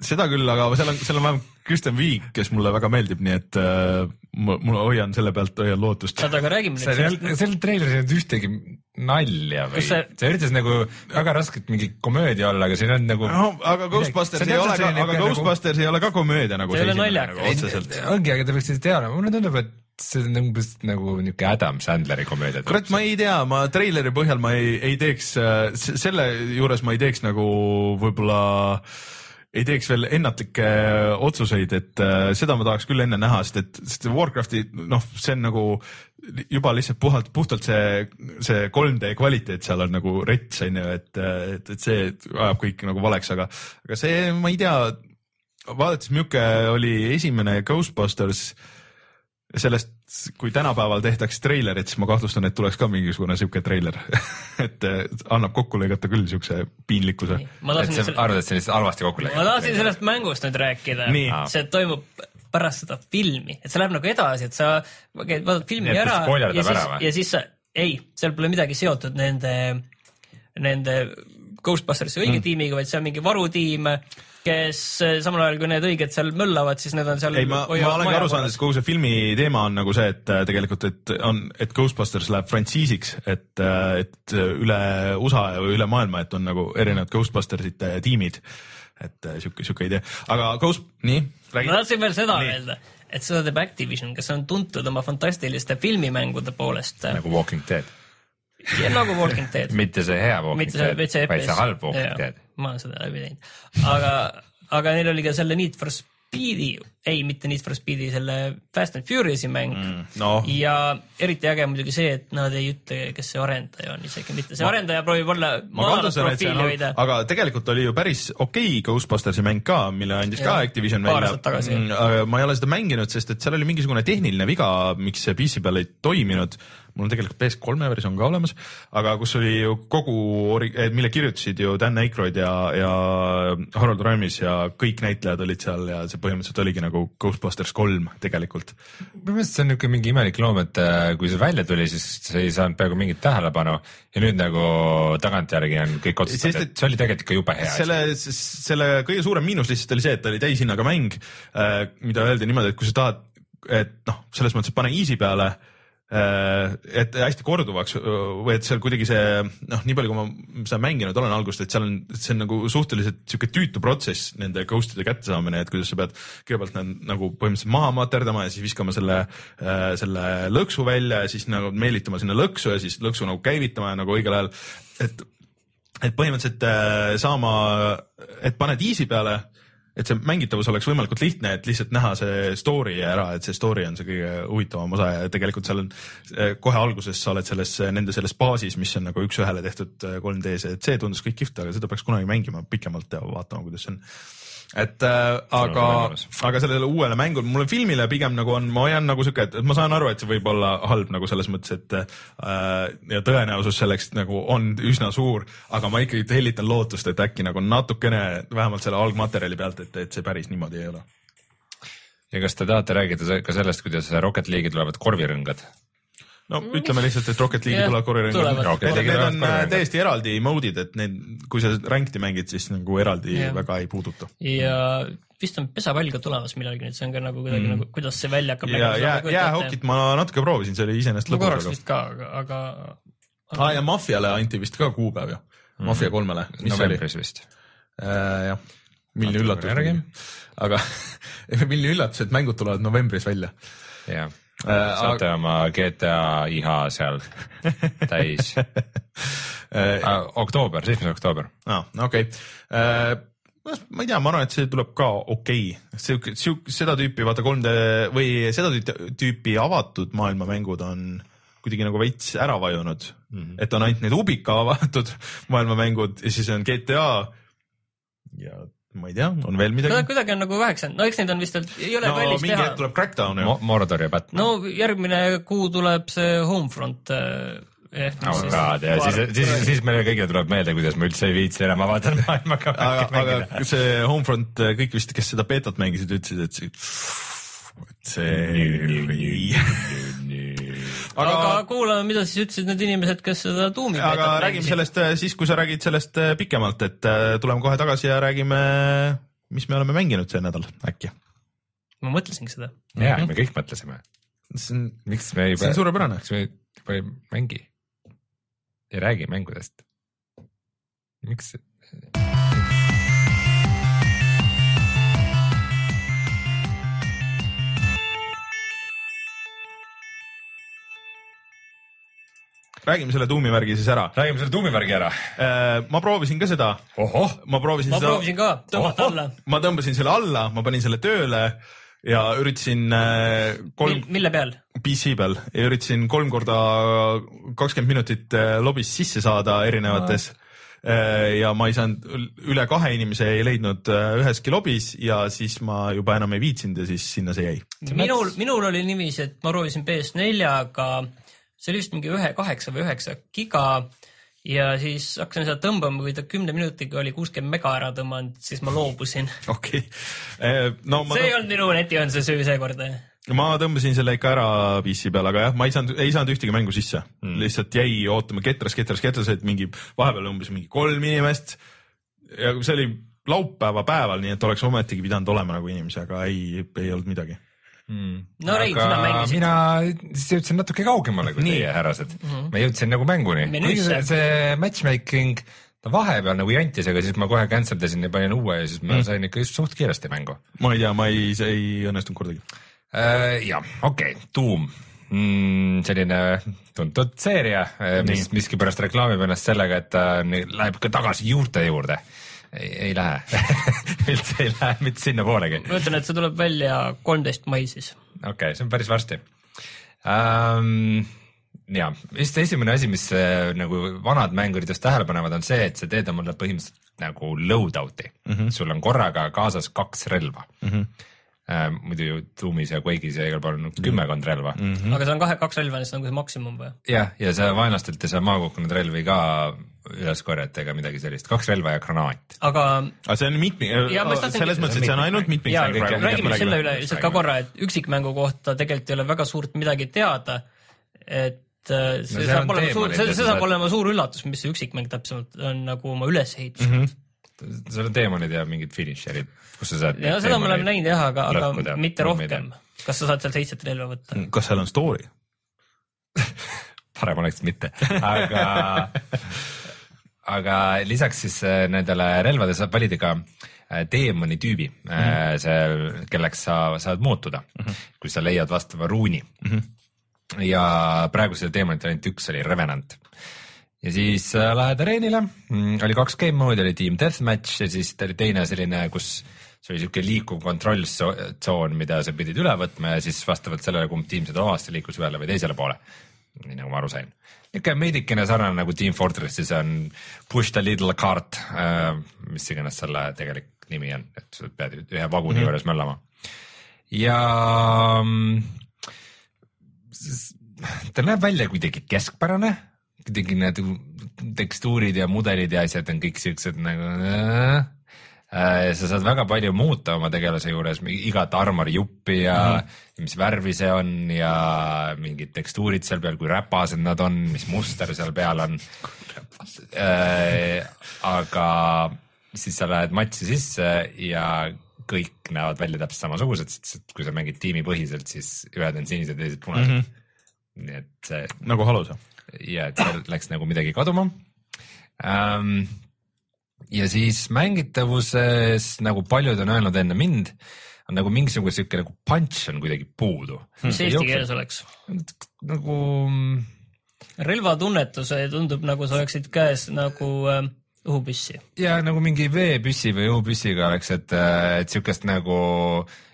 Seda küll, aga seal on, seal on vähemalt Kristen Wiig, kes mulle väga meeldib, nii et äh, ma, ma hoian selle pealt, hoian lootust. oota, aga räägime nüüd sellest olnud, seal traileris ei olnud ühtegi nalja või? See- see üritas nagu väga raskelt mingi komöödia olla, aga siin on nagu no aga Ghostbusters ei ole ka, aga niisugune Ghostbusters ei ole ka komöödia nagu See ei ole naljakas. nagu otseselt. ongi, aga te peaksite teadma, mulle tundub, et see on umbes nagu niisugune Adam Sandleri komöödia. kurat, ma ei tea, ma treileri põhjal ma ei, ei teeks, selle juures ma ei teeks nagu võib-olla ei teeks veel ennatlikke otsuseid, et äh, seda ma tahaks küll enne näha, sest et, sest Warcrafti noh, see on nagu juba lihtsalt puhalt, puhtalt see, see 3D kvaliteet seal on nagu rets on ju, et, et, et see ajab kõik nagu valeks, aga, aga see, ma ei tea, vaadates, milline oli esimene Ghostbusters sellest, kui tänapäeval tehtaks treilerit, siis ma kahtlustan, et tuleks ka mingisugune sihuke treiler, <laughs> et eh, annab kokku lõigata küll siukse piinlikkuse. ma et tahtsin sa selle, arvad, et see on lihtsalt halvasti kokku ma tahtsin lõigatud? sellest mängust nüüd rääkida. See toimub pärast seda filmi, et see läheb nagu edasi, et sa käid, vaatad filmi Nii ära ja siis ja siis sa, ei, seal pole midagi seotud nende, nende Ghostbustersi õige mm. tiimiga, vaid see on mingi varutiim, kes eh, samal ajal kui need õiged seal möllavad, siis need on seal. ei, ma, ma olen ka aru saanud, et kogu see filmi teema on nagu see, et äh, tegelikult, et on, et Ghostbusters läheb frantsiisiks, et, et üle USA ja üle maailma, et on nagu erinevad Ghostbustersite tiimid. et sihuke, sihuke idee, aga Ghost, nii, ma. tahtsin veel seda öelda, et seda teeb Activision, kes on tuntud oma fantastiliste filmimängude poolest nagu Walking Dead, nagu Walking Dead. <laughs> mitte see hea Walking Dead, vaid see halb Walking Dead. Ma seda läbi teinud, aga, aga neil oli ka selle Need for Speedi, ei, mitte Need for Speedi, selle Fast and Furious'i mäng mm,. noh, ja eriti äge muidugi see, et nad ei ütle, kes see arendaja on, isegi mitte see arendaja proovib olla ma madalat profiili hoida, aga tegelikult oli ju päris okei okay Ghostbustersi mäng ka, mille andis ka Jah, Activision paar välja aastat tagasi.. ma ei ole seda mänginud, sest et seal oli mingisugune tehniline viga, miks see PC peal ei toiminud. Mul on tegelikult PS3 versioon ka olemas, aga kus oli ju kogu, mille kirjutasid ju Dan Aykroyd ja, ja Harold Ramis ja kõik näitlejad olid seal ja see põhimõtteliselt oligi nagu Ghostbusters kolm tegelikult. minu meelest see on niisugune mingi imelik loom, et äh, kui see välja tuli, siis see ei saanud peaaegu mingit tähelepanu ja nüüd nagu tagantjärgi on kõik otsustanud, et see oli tegelikult ikka jube hea selle, selle kõige suurem miinus lihtsalt oli see, et ta oli täishinnaga mäng, mida öeldi niimoodi, et kui sa tahad, et noh, selles mõttes, et pane easy peale, et hästi korduvaks või et seal kuidagi see noh, nii palju, kui ma seda mänginud olen algusest, et seal on, see on nagu suhteliselt sihuke tüütu protsess nende ghost'ide kättesaamine, et kuidas sa pead kõigepealt need nagu põhimõtteliselt maha materdama ja siis viskama selle, selle lõksu välja ja siis nagu meelitama sinna lõksu ja siis lõksu nagu käivitama ja nagu õigel ajal, et et põhimõtteliselt äh, saama, et paned easy peale, et see mängitavus oleks võimalikult lihtne, et lihtsalt näha see story ära, et see story on see kõige huvitavam osa ja tegelikult seal on äh, kohe alguses sa oled selles, nende selles baasis, mis on nagu üks-ühele tehtud äh, 3D-s, et see tundus kõik kihvt, aga seda peaks kunagi mängima pikemalt ja vaatama, kuidas see on et äh, aga aga sellele uuele mängule, mulle filmile pigem nagu on, ma hoian nagu sihuke, et ma saan aru, et see võib olla halb nagu selles mõttes, et äh, ja tõenäosus selleks nagu on üsna suur, aga ma ikkagi hellitan lootust, et äkki nagu natukene vähemalt selle algmaterjali pealt, et, et see päris niimoodi ei ole. ja kas te tahate rääkida ka sellest, kuidas Rocket League'i tulevad korvirõngad? No ütleme lihtsalt, et Rocket League'i. Rocket League'i Need on äh, täiesti eraldi mode'id, et need, kui sa ranked'i mängid, siis nagu eraldi Jah. väga ei puuduta. ja vist on pesapall ka tulemas millalgi nüüd, see on ka nagu kuidagi mm. nagu, kuidas see välja hakkab ja jää, jäähokit ma natuke proovisin, see oli iseenesest ma lõbus, korraks aga vist ka, aga, aga aa ja Maffiale anti vist ka kuupäev ju, Maffia kolmele, mis see oli? novembris vist. äh,. jah, <laughs> milline üllatus järgi.. aga milline üllatus, et mängud tulevad novembris välja jah, äh,. saate oma GTA IH seal täis. <laughs> Äh, oktoober, seitsmes oktoober. aa, okei. ma ei tea, ma arvan, et see tuleb ka okei okay., sihuke, sihuke, seda tüüpi vaata 3D või seda tüüpi- avatud maailmamängud on kuidagi nagu veits ära vajunud mm, -hmm. et on ainult need Ubica avatud maailmamängud ja siis on GTA. ja ma ei tea, on veel no midagi? kuidagi on nagu väheksa, no eks neid on vist, ei ole no kallis mingi teha hetk. tuleb Crackdown ju Mo-. Mordor ja Batman. no järgmine kuu tuleb see Homefront äh, ehk oh god, ja siis, siis, siis meile kõigile tuleb meelde, kuidas ma üldse ei viitsi enam avada maailmaga aga, aga. see Homefront, kõik vist, kes seda beetot mängisid, ütlesid, et see, et see, aga, aga kuulame, mida siis ütlesid need inimesed, kes seda tuumi aga räägime sellest äh, siis, kui sa räägid sellest äh, pikemalt, et äh, tuleme kohe tagasi ja räägime, mis me oleme mänginud see nädal äkki. ma mõtlesingi seda. ja mm -hmm. me kõik mõtlesime. see on, miks me ei, see on suurepärane. miks me juba ei mängi? ei räägi mängudest. miks? Räägime selle tuumivärgi siis ära. räägime selle tuumivärgi ära. ma proovisin ka seda. ma proovisin ma seda. proovisin ka, tõmmata alla. ma tõmbasin selle alla, ma panin selle tööle ja üritasin äh, kolm. mille peal? PC peal ja üritasin kolm korda kakskümmend minutit äh, lobis sisse saada erinevates no ja ma ei saanud, üle kahe inimese ei leidnud üheski lobis ja siis ma juba enam ei viitsinud ja siis sinna see jäi. minul, minul oli niiviisi, et ma proovisin PS4-ga see oli vist mingi ühe, kaheksa või üheksa giga ja siis hakkasin seda tõmbama, kui ta kümne minutiga oli kuuskümmend mega ära tõmmanud, siis ma loobusin. <laughs> okei okay., no ma see ei olnud minu netiühenduse süü seekord. ma tõmbasin selle ikka ära PC peal, aga jah, ma ei saanud, ei saanud ühtegi mängu sisse mm., lihtsalt jäi ootama ketras, ketras, ketras, et mingi vahepeal umbes mingi kolm inimest. ja see oli laupäeva päeval, nii et oleks ometigi pidanud olema nagu inimesi, aga ei, ei olnud midagi mm.. no Rein, sina mängisid. mina siis jõudsin natuke kaugemale kui Nii. teie härrased mm. -hmm. ma jõudsin nagu mänguni. see, see matchmaking, ta vahepeal nagu jantis, aga siis ma kohe cancel dasin ja panin uue ja siis ma mm. sain ikka just suht kiiresti mängu. ma ei tea, ma ei, see ei õnnestunud kordagi äh,. jah, okei okay,, Doom mm,. selline tuntud seeria, äh, mis miskipärast reklaamib ennast sellega, et ta läheb ka tagasi juurte juurde ei, ei lähe <laughs> üldse ei lähe mitte sinnapoolegi. ma ütlen, et see tuleb välja kolmteist mai siis. okei okay,, see on päris varsti um,. ja, vist esimene asi, mis äh, nagu vanad mängurid just tähele panevad, on see, et sa teed omale põhimõtteliselt nagu loadout'i mm, -hmm. sul on korraga kaasas kaks relva mm. -hmm äh,. muidu ju Doomis ja Quake'is ja igal pool on kümmekond relva mm. -hmm. aga see on kahe, kaks relva, see on nagu see maksimum või? jah, ja sa vaenlastelt ei saa maha kukkunud relvi ka üles korjata ega midagi sellist, kaks relva ja granaat. aga. aga see on mitmik, selles mõttes, et see on ainult mitmik. räägime selle üle lihtsalt ka korra, et üksikmängu kohta tegelikult ei ole väga suurt midagi teada. et äh, see no, saab olema suur, see, see saab olema suur üllatus, mis see üksikmäng täpsemalt on nagu oma ülesehitus mm. -hmm seal on teemonid ja mingid finišerid, kus sa saad. ja seda me oleme näinud jah, aga, aga mitte rohkem. kas sa saad seal seitset relva võtta? kas seal on story <laughs> parem oleks mitte, aga <laughs> aga lisaks siis äh, nendele relvadele saab valida ka teemani äh, tüübi mm, -hmm. see, kelleks sa saad muutuda mm, -hmm. kui sa leiad vastava ruuni mm. -hmm. ja praegu seda teemonit ainult üks oli Revenant. ja siis äh, lähed areenile, mm, oli kaks game mode'i, oli team deathmatch ja siis oli teine selline, kus see oli siuke liikuv kontrolltsoon, mida sa pidid üle võtma ja siis vastavalt sellele, kumb tiim seda omast, liikus ühele või teisele poole. Nii nagu ma aru sain niisugune veidikene sarnane nagu Team Fortressis on Push the little cart äh,, mis iganes selle tegelik nimi on, et sa pead ühe vaguni mm -hmm. juures möllama. ja mm, ta näeb välja kuidagi keskpärane, kuidagi need tekstuurid ja mudelid ja asjad on kõik siuksed nagu äh, Äh, sa saad väga palju muuta oma tegelase juures, igat armori-juppi ja mm -hmm. mis värvi see on ja mingid tekstuurid seal peal, kui räpased nad on, mis muster seal peal on äh,. aga siis sa lähed matši sisse ja kõik näevad välja täpselt samasugused, sest kui sa mängid tiimipõhiselt, siis ühed on sinised, teised punased mm. -hmm. nii et see. nagu halus. ja, et seal läks nagu midagi kaduma ähm, ja siis mängitavuses, nagu paljud on öelnud enne mind, on nagu mingisugune sihuke nagu punch on kuidagi puudu. mis eesti keeles oleks? nagu. relvatunnetus tundub nagu sa oleksid käes nagu äh, õhupüssi. ja nagu mingi veepüssi või õhupüssiga oleks, et, äh, et sihukest nagu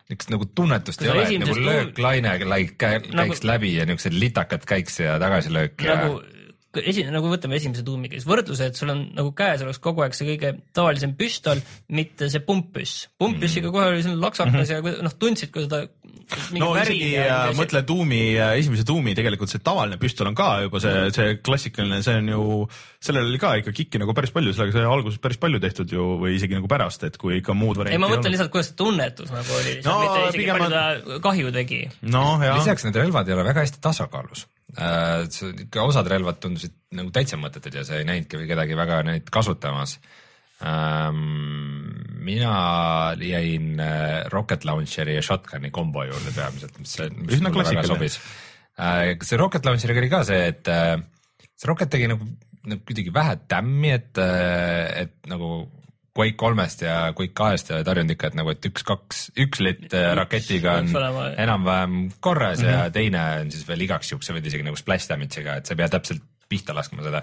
niisugust nagu tunnetust ei ole, nagu lööklaine käiks nagu, läbi ja niisugused litakad käiks ja tagasilöök nagu ja esi-, nagu võtame esimese tuumiga, siis võrdluse, et sul on nagu käes oleks kogu aeg see kõige tavalisem püstol, mitte see pumppüss. pumppüssiga kohe oli selline laksakas mm -hmm. ja noh, tundsid, kui seda no isegi ja, mõtle tuumi, esimese tuumi tegelikult see tavaline püstol on ka juba see, see klassikaline, see on ju, sellel oli ka ikka kikki nagu päris palju, sellega sai alguses päris palju tehtud ju või isegi nagu pärast, et kui ikka muud varianti ei, ma mõtlen lihtsalt, kuidas see tunnetus nagu oli, no, mitte isegi palju ta kahju tegi. no, lisaks need relvad ei ole väga hästi tasakaalus äh, ikka osad relvad tundusid nagu täitsa mõttetud ja sa ei näinudki kedagi väga neid kasutamas ähm,. mina jäin äh, rocket launcher'i ja shotgun'i kombo juurde peamiselt, mis, mis Üsna mulle väga sobis äh,. see rocket launcher'iga oli ka see, et äh, see rocket tegi nagu, nagu kuidagi vähe tämmi, et, äh, et nagu Quake kolmest ja Quake kahest ja tarjunud ikka, et nagu, et üks-kaks, üks litt äh, raketiga on enam-vähem korras mm Mhm. -hmm. ja teine on siis veel igaks juhuks, sa võid isegi nagu splash damage'iga, et sa ei pea täpselt pihta laskma seda.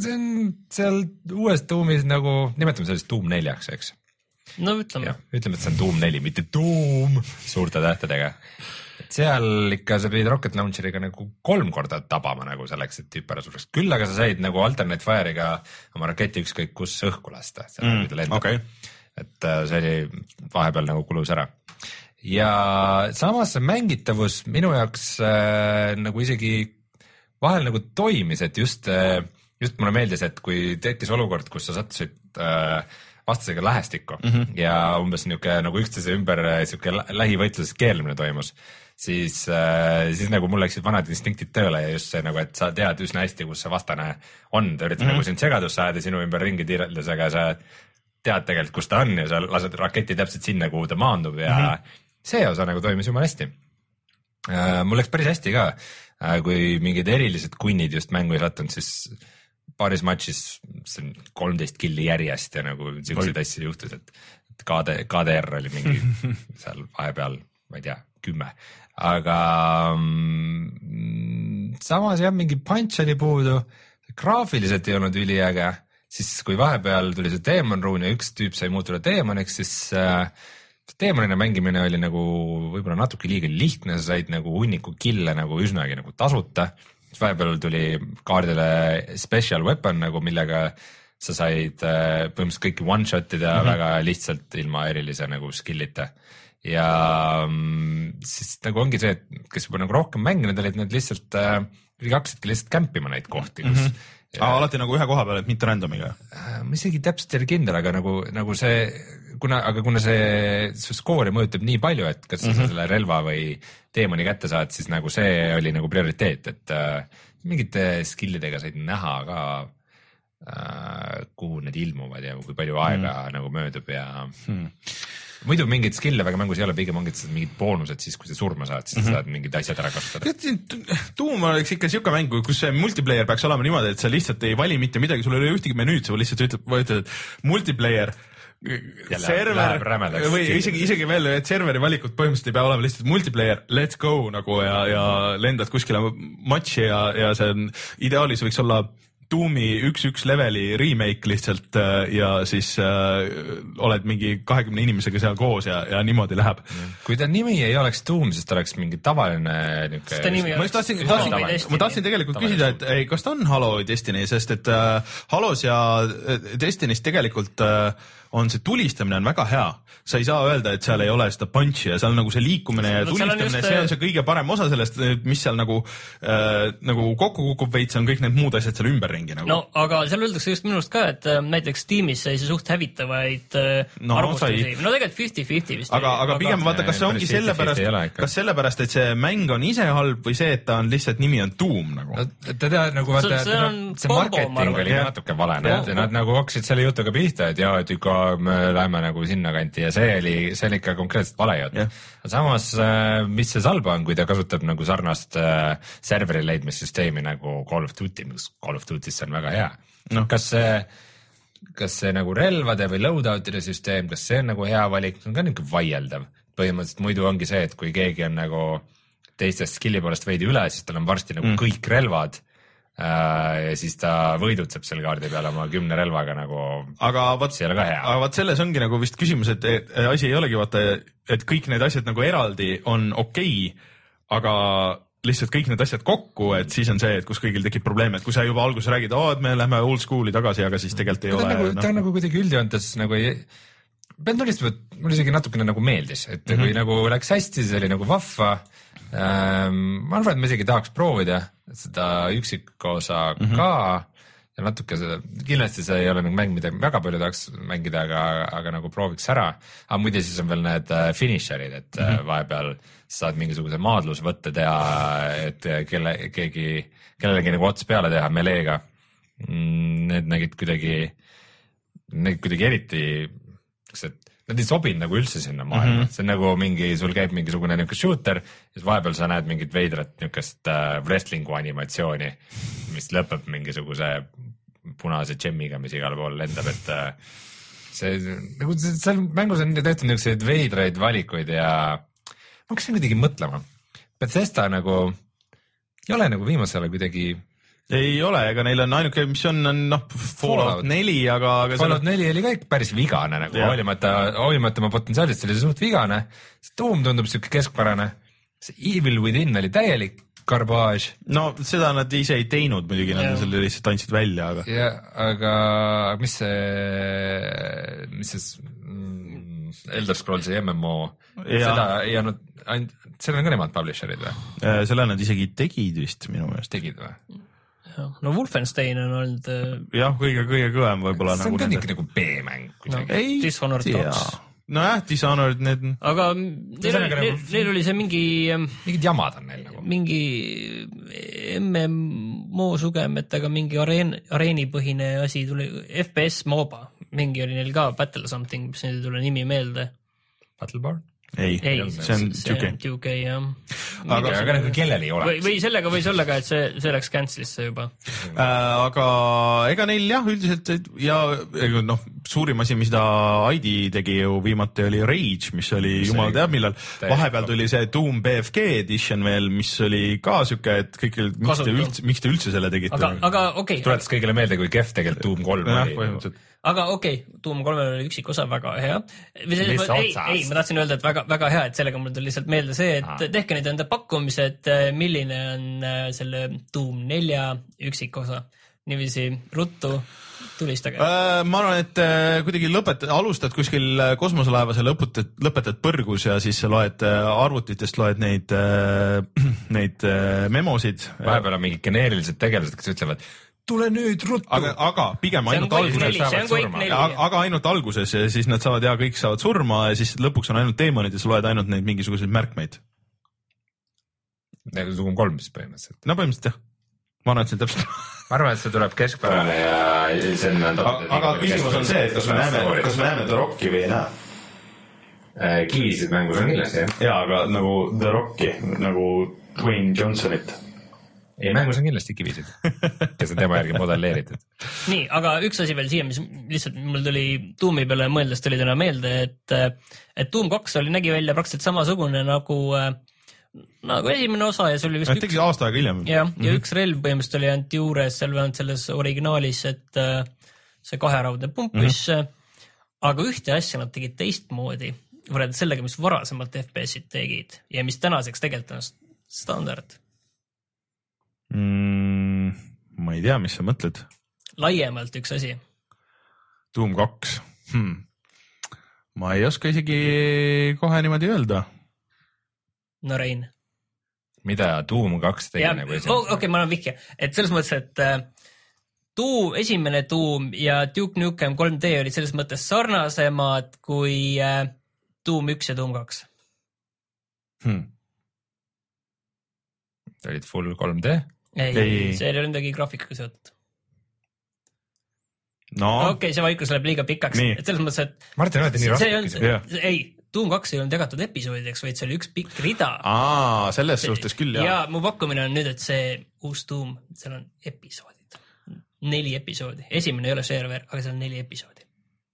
see on seal uues tuumis nagu, nimetame sellest tuum neljaks, eks. no ütleme ütleme, et see on tuum neli, mitte tuum suurte tähtedega. Seal ikka sa pidid rocket launcher'iga nagu kolm korda tabama nagu selleks, et tüüp ära sureks, küll aga sa said nagu alternate fire'iga oma raketi ükskõik kus õhku lasta, seal mm, ta lendab okei. et äh, see oli vahepeal nagu kulus ära. ja samas see mängitavus minu jaoks äh, nagu isegi vahel nagu toimis, et just äh,, just mulle meeldis, et kui tekkis olukord, kus sa sattusid äh, vastasega lähestikku mm -hmm. ja umbes niisugune nagu üksteise ümber äh, sihuke lä- lähivõitluses keerlemine toimus, siis äh,, siis nagu mul läksid vanad instinktid tööle ja just see nagu, et sa tead üsna hästi, kus see vastane on, ta üritab mm -hmm. nagu sind segadusse ajada sinu ümber ringi tiireldes, aga sa tead tegelikult, kus ta on ja sa lased raketi täpselt sinna, kuhu ta maandub ja mm -hmm. see osa nagu toimis jumala hästi äh,. mul läks päris hästi ka äh,, kui mingid erilised kunnid just mängu ei sattunud, siis paaris matšis kolmteist killi järjest ja nagu siukseid asju juhtus, et KD, KDR oli mingi <laughs> seal vahepeal, ma ei tea, kümme, aga mm, samas jah, mingi punch oli puudu, graafiliselt ei olnud üliäge, siis kui vahepeal tuli see Demon Rune ja üks tüüp sai muutuda teemoniks, siis äh, teemonina mängimine oli nagu võib-olla natuke liiga lihtne, sa said nagu hunniku kille nagu üsnagi nagu tasuta. siis vahepeal tuli kaardile special weapon nagu, millega sa said äh, põhimõtteliselt kõiki one shot ida mm -hmm. väga lihtsalt ilma erilise nagu skill'ita. Ja mm, siis nagu ongi see, et kes juba nagu rohkem mänginud olid, need lihtsalt äh, hakkasidki lihtsalt kämpima neid kohti, kus mm -hmm Aa, alati nagu ühe koha peal, et mitte random'iga. Äh, ma isegi täpselt ei ole kindel, aga nagu, nagu see, kuna, aga kuna see su skoori mõjutab nii palju, et kas mm -hmm. sa selle relva või teemani kätte saad, siis nagu see oli nagu prioriteet, et äh, mingite skill'idega said näha ka äh,, kuhu need ilmuvad ja kui palju aega mm. nagu möödub ja hmm. Muidu mingeid skill'e väga mängus ei ole, pigem ongi mingid boonused siis, kui sa surma saad, siis mm -hmm. saad mingid asjad ära kasutada. tuum oleks ikka siuke mäng, kus see multiplayer peaks olema niimoodi, et sa lihtsalt ei vali mitte midagi, sul ei ole ühtegi menüüd, sa lihtsalt ütled, vajutad multiplayer. server läheb rämedaks. või isegi, isegi veel, et serveri valikud põhimõtteliselt ei pea olema lihtsalt multiplayer, let's go nagu ja, ja lendad kuskile matši ja, ja see on ideaalis võiks olla Doomi üks-üks leveli remake lihtsalt äh, ja siis äh, oled mingi kahekümne inimesega seal koos ja, ja niimoodi läheb. kui ta nimi ei oleks Doom, siis ta oleks mingi tavaline niuke. ma just tahtsin, tahtsin ma tahtsin tegelikult Tavaline küsida, et ei, kas ta on Halo või Destiny, sest et äh, Halos ja äh, Destiny's tegelikult äh, on see tulistamine on väga hea. sa ei saa öelda, et seal ei ole seda punch'i ja seal nagu see liikumine ja tulistamine, see äh, on see kõige parem osa sellest, mis seal nagu äh,, nagu kokku kukub veits, on kõik need muud asjad seal ümberringi nagu. No aga seal öeldakse just minu arust ka, et äh, näiteks tiimis sai see suht hävitavaid äh, No, arvustusi. Sai., no tegelikult fifty-fifty vist. aga, aga pigem vaata, kas see ongi 50-50 sellepärast kas sellepärast, et see mäng on ise halb või see, et ta on lihtsalt nimi on Doom nagu? No ta tead nagu vaata, See- see see marketing oli natuke vale, nad, nad nagu hakkasid selle jutuga pihta, et jaa, et ikka me läheme nagu sinnakanti ja see oli, see oli ikka konkreetselt vale jutt Jah.. samas, mis see halba on, kui ta kasutab nagu sarnast äh, serveri leidmissüsteemi nagu Call of Duty, mis Call of Duty's on väga hea no.. kas see, kas see nagu relvade või loadout'ide süsteem, kas see on nagu hea valik, see on ka niisugune vaieldav. põhimõtteliselt muidu ongi see, et kui keegi on nagu teistest skill'i poolest veidi üle, siis tal on varsti nagu mm. kõik relvad äh, ja siis ta võidutseb seal kaardi peal oma kümne relvaga nagu aga vot see ei ole ka hea. aga vot selles ongi nagu vist küsimus, et asi ei olegi vaata, et kõik need asjad nagu eraldi on okei okay,, aga lihtsalt kõik need asjad kokku, et siis on see, et kus kõigil tekib probleem, et kui sa juba alguses räägid, et me lähme old school'i tagasi, aga siis tegelikult ei ta on ole nagu, ta on noh. nagu kuidagi üldjoontes nagu ei, pean tunnistama, et mulle isegi natukene nagu meeldis, et mm -hmm. kui nagu läks hästi, siis oli nagu vahva ähm,. ma arvan, et ma isegi tahaks proovida seda üksikosa mm -hmm. ka ja natuke seda, kindlasti see ei ole nagu mäng, mida väga palju tahaks mängida, aga, aga nagu prooviks ära. aga muide, siis on veel need äh, finisher'id, et mm -hmm. vahepeal saad mingisuguse maadlusvõtte teha, et kelle, keegi, kellelegi nagu ots peale teha meleega mm,. Need nägid kuidagi, need kuidagi eriti, siuksed, nad ei sobinud nagu üldse sinna maailma mm, -hmm. see on nagu mingi, sul käib mingisugune niuke shooter ja siis vahepeal sa näed mingit veidrat niukest äh, wrestling'u animatsiooni, mis lõpeb mingisuguse punase džemmiga, mis igal pool lendab, et äh, see nagu see- seal mängus on tehtud niisuguseid veidraid valikuid ja ma hakkasin kuidagi mõtlema. Bethesda nagu ei ole nagu viimasel ajal kuidagi ei ole, ega neil on ainuke, mis on, on noh, Fallout neli, aga, aga Fallout neli oli ka ikka päris vigane nagu Jah. hoolimata, hoolimata oma potentsiaalist oli see suht vigane. see Doom tundub siuke keskpärane. see Evil Within oli täielik garbaaž no seda nad ise ei teinud muidugi, nad Jah. selle lihtsalt andsid välja, aga ja aga mis see, mis see mm, Elder Scrollsi MMO, seda ei olnud, ainult, seal on ka nemad publisher'id või, äh, selle nad isegi tegid vist minu meelest. tegid või? No Wolfenstein on olnud äh, jah, kõige, kõige kõvem võib-olla see on nagu ka niuke nagu B-mäng kuidagi. ei Dishonored kaks. nojah, Dishonored, need, aga neil oli, Ühesõnaga neil, nagu- neil oli see mingi, mingid jamad on neil nagu. mingi MMO sugemetega mingi areen, areenipõhine asi tuli, FPS MOBA, mingi oli neil ka Battle something, mis nüüd ei tule nimi meelde. Battleborn? Ei, ei, see on siuke. 2K jah. Aga- aga nagu kellel ei ole või, või sellega võis olla ka, et see, see läks cancel'isse juba. Äh, aga ega neil jah, üldiselt ja noh, suurim asi, mis ta ID tegi ju viimati oli Rage, mis oli Mis jumal teab millal. vahepeal tuli see Doom BFG edition veel, mis oli ka siuke, et kõik, miks te üldse, miks te üldse selle tegite? aga, aga okei okay,, tuletas kõigile meelde, kui kehv tegelikult Doom kolm oli. Aga okei okay,, Doom kolmel oli üksik osa väga hea. Ei, ei, ma tahtsin öelda, et väga, väga hea, et sellega mul tuli lihtsalt meelde see, et Aa. tehke nüüd enda pakkumised, milline on äh, selle Doom nelja üksikosa. niiviisi ruttu tulistage. Äh, ma arvan, et äh, kuidagi lõpetad, alustad kuskil äh, kosmoselaevas ja lõpetad, lõpetad põrgus ja siis sa loed äh, arvutitest loed neid, <clears throat> neid äh, memosid. vahepeal on mingid geneerilised tegelased, kes ütlevad tule nüüd ruttu. aga, aga pigem on ainult alguses on Quake surma. aga, ainult alguses ja siis nad saavad ja kõik saavad surma ja siis lõpuks on ainult teemonid ja sa loed ainult neid mingisuguseid märkmeid. Doom kolm siis põhimõtteliselt. no põhimõtteliselt jah, ma arvan, et see on täpselt. ma arvan, et see tuleb keskpärane ja on. aga küsimus on see, et kas me näeme, kas me näeme The Rocki või ei näe. Äh, kivisid mängus on kindlasti jah. ja, aga nagu The Rocki nagu Dwayne Johnsonit. ei, mängus on kindlasti kivisid, kes on tema järgi modelleeritud. nii, aga üks asi veel siia, mis lihtsalt mul tuli Doomi peale mõeldes tuli täna meelde, et, et Doom kaks oli, nägi välja praktiliselt samasugune nagu, nagu esimene osa ja see oli vist Nad tegid aasta aega hiljem. jah, ja üks relv põhimõtteliselt oli ainult juures, seal vähemalt selles originaalis, et äh, see kaheraudne pumpis mm. -hmm. aga ühte asja nad tegid teistmoodi võrreldes sellega, mis varasemalt FPS-id tegid ja mis tänaseks tegelikult on standard. mm,. ma ei tea, mis sa mõtled. laiemalt üks asi, Doom kaks hmm.. ma ei oska isegi kohe niimoodi öelda. no Rein. mida Doom kaks tegi jah, nagu okei esimene okay,, ma annan vihje, et selles mõttes, et äh, Doom, esimene Doom ja Duke Nukem 3D olid selles mõttes sarnasemad kui äh, Doom üks ja Doom kaks. Hmm. olid full 3D. Ei, Ei. see ei ole midagi graafikaga seotud. no okei okay,, see vaikus läheb liiga pikaks et selles mõttes, et Martin, olete nii see raske? Jah., ei, Doom kaks ei olnud jagatud episoodideks, vaid see oli üks pikk rida. aa, selles suhtes küll ja jah. mu pakkumine on nüüd, et see uus Doom, seal on episoodid, neli episoodi, esimene ei ole server, aga seal on neli episoodi.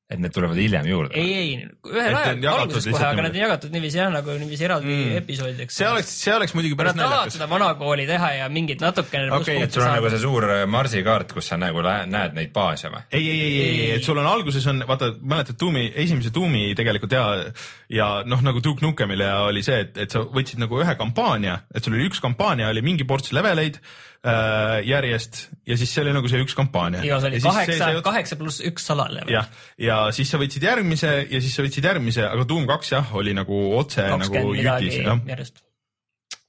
Et need tulevad hiljem juurde? ei, ei, ühel ajal alguses kohe, aga nad on jagatud niiviisi jah, nagu niiviisi eraldi Mm. episoodideks. see oleks, see oleks muidugi päris naljakas. seda vanakooli teha ja mingit natukene Okei, et sul on nagu see suur äh, Marsi kaart, kus sa nagu näed neid baase või? ei, ei, ei, ei, et sul on alguses on, vaata, mäletad Doomi, esimese Doomi tegelikult ja, ja noh, nagu Duke Nukemil ja oli see, et, et sa võtsid nagu ühe kampaania, et sul oli üks kampaania, oli mingi ports leveleid järjest ja siis see oli nagu see üks kampaania. igas oli kaheksa, kaheksa pluss üks salalevel. jah, ja siis sa võtsid järgmise ja siis sa võtsid järgmise, aga Doom kaks jah, oli nagu otse nagu jütis, järjest.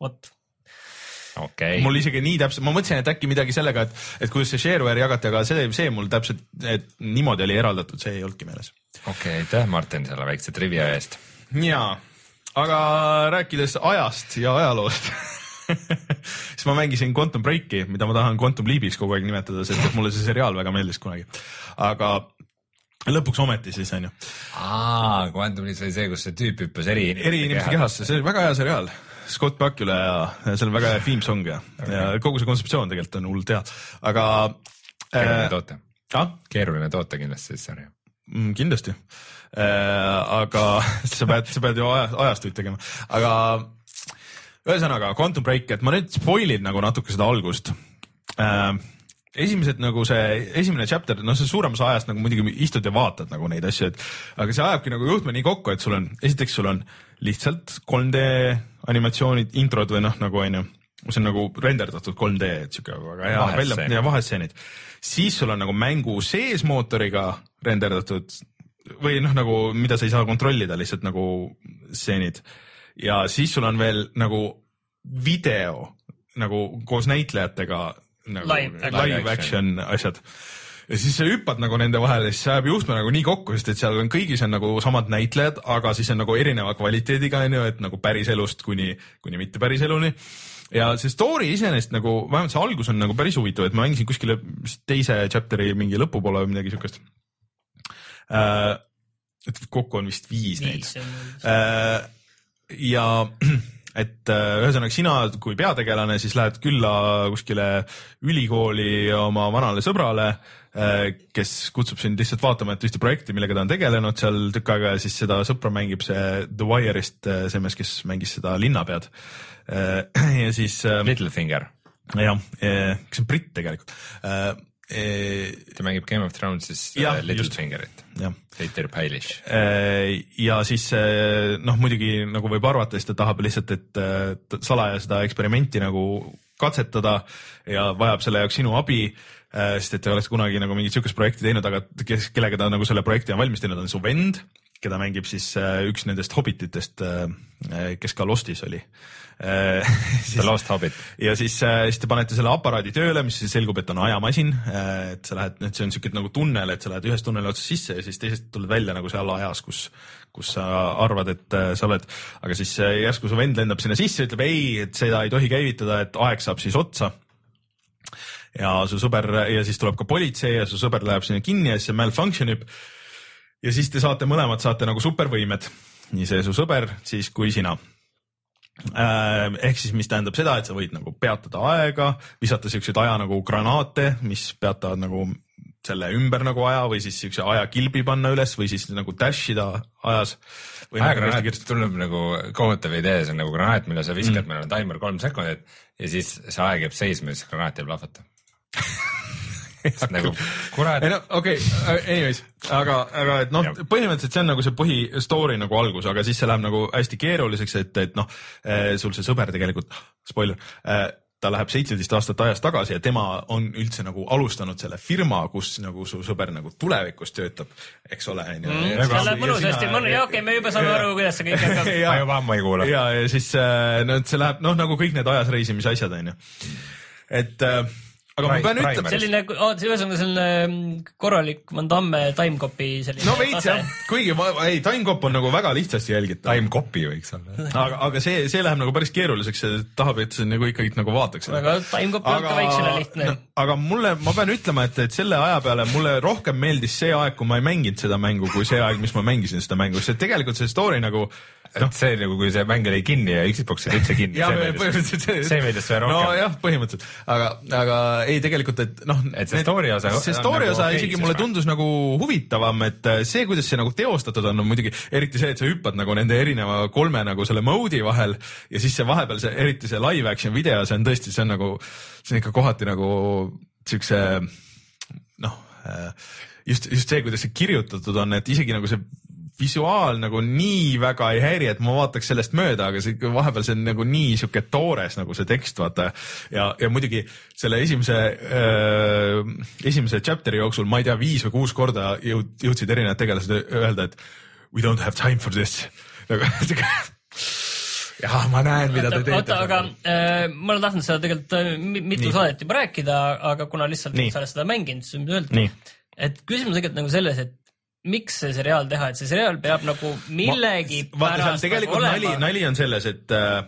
vot. okei mul isegi nii täpselt, ma mõtlesin, et äkki midagi sellega, et, et kuidas see shareware jagati, aga see, see mul täpselt, et niimoodi oli eraldatud, see ei olnudki meeles. okei okay,, aitäh Martin selle väikse trivia eest. jaa, aga rääkides ajast ja ajaloost <laughs> <laughs> siis ma mängisin Quantum Breaki, mida ma tahan Quantum Leapiks kogu aeg nimetada, sest et mulle see seriaal väga meeldis kunagi. aga lõpuks ometi siis onju. aa, Quantum Leap oli see, kus see tüüp hüppas eri inimeste eri inimeste kehasse, see oli väga hea seriaal. Scott Bakula ja, seal on väga hea theme song ja okay., ja kogu see kontseptsioon tegelikult on hullult hea, aga. keeruline äh, toota ah?. keeruline toota kindlasti see sarja mm,. kindlasti äh,, aga <laughs> sa pead, sa pead ju aja, ajastuid tegema, aga ühesõnaga Quantum Break, et ma nüüd spoilin nagu natuke seda algust. Äh, esimesed nagu see esimene chapter, noh, see suurem osa ajast nagu muidugi istud ja vaatad nagu neid asju, et aga see ajabki nagu juhtme nii kokku, et sul on, esiteks sul on lihtsalt 3D animatsioonid, introd või noh, nagu onju, see on nagu renderdatud 3D, et siuke väga hea välja ja vahestseenid. siis sul on nagu mängu sees mootoriga renderdatud või noh, nagu mida sa ei saa kontrollida, lihtsalt nagu stseenid ja siis sul on veel nagu video nagu koos näitlejatega nagu live, live action asjad ja siis sa hüppad nagu nende vahele, siis see ajab juhtme nagu nii kokku, sest et seal on kõigis on nagu samad näitlejad, aga siis on nagu erineva kvaliteediga onju, et nagu päriselust kuni, kuni mitte päriseluni. ja see story iseenesest nagu, vähemalt see algus on nagu päris huvitav, et ma mängisin kuskile teise chapter'i mingi lõpupoole või midagi siukest äh,. et kokku on vist viis, viis neid äh, ja <clears throat> et äh, ühesõnaga sina kui peategelane siis lähed külla kuskile ülikooli oma vanale sõbrale, äh, kes kutsub sind lihtsalt vaatama, et ühte projekti, millega ta on tegelenud seal tükk aega ja siis seda sõpra mängib see The Wire'ist äh, see mees, kes mängis seda linnapead. <clears throat> ja siis. Littlefinger. jah, kes on britt tegelikult ta mängib Game of Thrones'is Littlefingerit, Peter Pailish. ja siis noh, muidugi nagu võib arvata, siis ta tahab lihtsalt, et salaja seda eksperimenti nagu katsetada ja vajab selle jaoks sinu abi sest et te olete kunagi nagu mingit sihukest projekti teinud, aga kes, kellega ta nagu selle projekti on valmis teinud, on su vend, keda mängib siis üks nendest hobititest, kes ka Lostis oli <laughs> The Lost Hobbit. ja siis, äh, siis te panete selle aparaadi tööle, mis siis selgub, et on ajamasin, äh, et sa lähed, et see on siuke nagu tunnel, et sa lähed ühest tunneli otsast sisse ja siis teisest tuled välja nagu seal ajas, kus, kus sa arvad, et äh, sa oled, aga siis järsku su vend lendab sinna sisse, ütleb ei, et seda ei tohi käivitada, et aeg saab siis otsa ja su sõber ja siis tuleb ka politsei ja su sõber läheb sinna kinni ja siis see malfunction ib. ja siis te saate mõlemad saate nagu supervõimed, nii see su sõber siis kui sina Äh, ehk siis, mis tähendab seda, et sa võid nagu peatada aega, visata siukseid aja nagu granaate, mis peatavad nagu selle ümber nagu aja või siis siukse ajakilbi panna üles või siis nagu dash ida ajas. ajagranaat nagu tundub nagu kohutav idee, see on nagu granaat, mille sa viskad mm., meil on taimer kolm sekundit ja siis see aeg jääb seisma ja siis granaat jääb lahvatama <laughs> nagu kurat. ei no okei okay,, anyways, aga, aga et noh, põhimõtteliselt see on nagu see põhi story nagu algus, aga siis see läheb nagu hästi keeruliseks, et, et noh, eh, sul see sõber tegelikult, spoiler äh, ta läheb seitseteist aastat ajas tagasi ja tema on üldse nagu alustanud selle firma, kus nagu su sõber nagu tulevikus töötab, eks ole. Mm, seal läheb mõnusasti, jaa okei, me juba saame aru, kuidas see kõik hakkab. <laughs> ma juba ammu ei kuula. ja, ja siis äh, no see läheb noh, nagu kõik need ajas reisimise asjad onju, et äh, aga ma pean ütlema. selline, ühesõnaga selline mm, korralik Van Damme timecopy selline. no veits jah, kuigi ma, ei timecop on nagu väga lihtsasti jälgitav. Timecopy võiks olla. aga, aga see, see läheb nagu päris keeruliseks, tahab, et see nagu ikkagi nagu vaataks. aga timecop on ka väiksele lihtne no,. aga mulle, ma pean ütlema, et, et selle aja peale mulle rohkem meeldis see aeg, kui ma ei mänginud seda mängu, kui see aeg, mis ma mängisin seda mängu, sest tegelikult see story nagu no. see nagu, kui see mäng oli kinni ja Xbox oli üldse kinni see meeldis, see, meeldis sulle rohkem. nojah, põhimõtteliselt, aga, aga ei tegelikult, et noh. et see story osa. see story osa nagu isegi okay, mulle tundus nagu huvitavam, et äh, see, kuidas see nagu teostatud on, on muidugi eriti see, et sa hüppad nagu nende erineva kolme nagu selle mode'i vahel ja siis see vahepeal see, eriti see live action video, see on tõesti, see on nagu, see on ikka kohati nagu siukse noh äh, just, just see, kuidas see kirjutatud on, et isegi nagu see visuaal nagu nii väga ei häiri, et ma vaataks sellest mööda, aga see vahepeal see on nagu nii sihuke toores nagu see tekst, vaata. ja, ja muidugi selle esimese äh,, esimese chapter'i jooksul, ma ei tea, viis või kuus korda jõud, jõudsid erinevad tegelased öelda, et we don't have time for this nagu <laughs> jah, ma näen, mida te teete. oota, aga äh, ma olen tahtnud seda tegelikult äh, mi- mitu saadet juba rääkida, aga kuna lihtsalt sa oled seda mänginud, siis öelda nii, et küsimus on tegelikult nagu selles, et miks see seriaal teha, et see seriaal peab nagu millegi vaata seal pärast tegelikult nagu nali, nali on selles, et äh,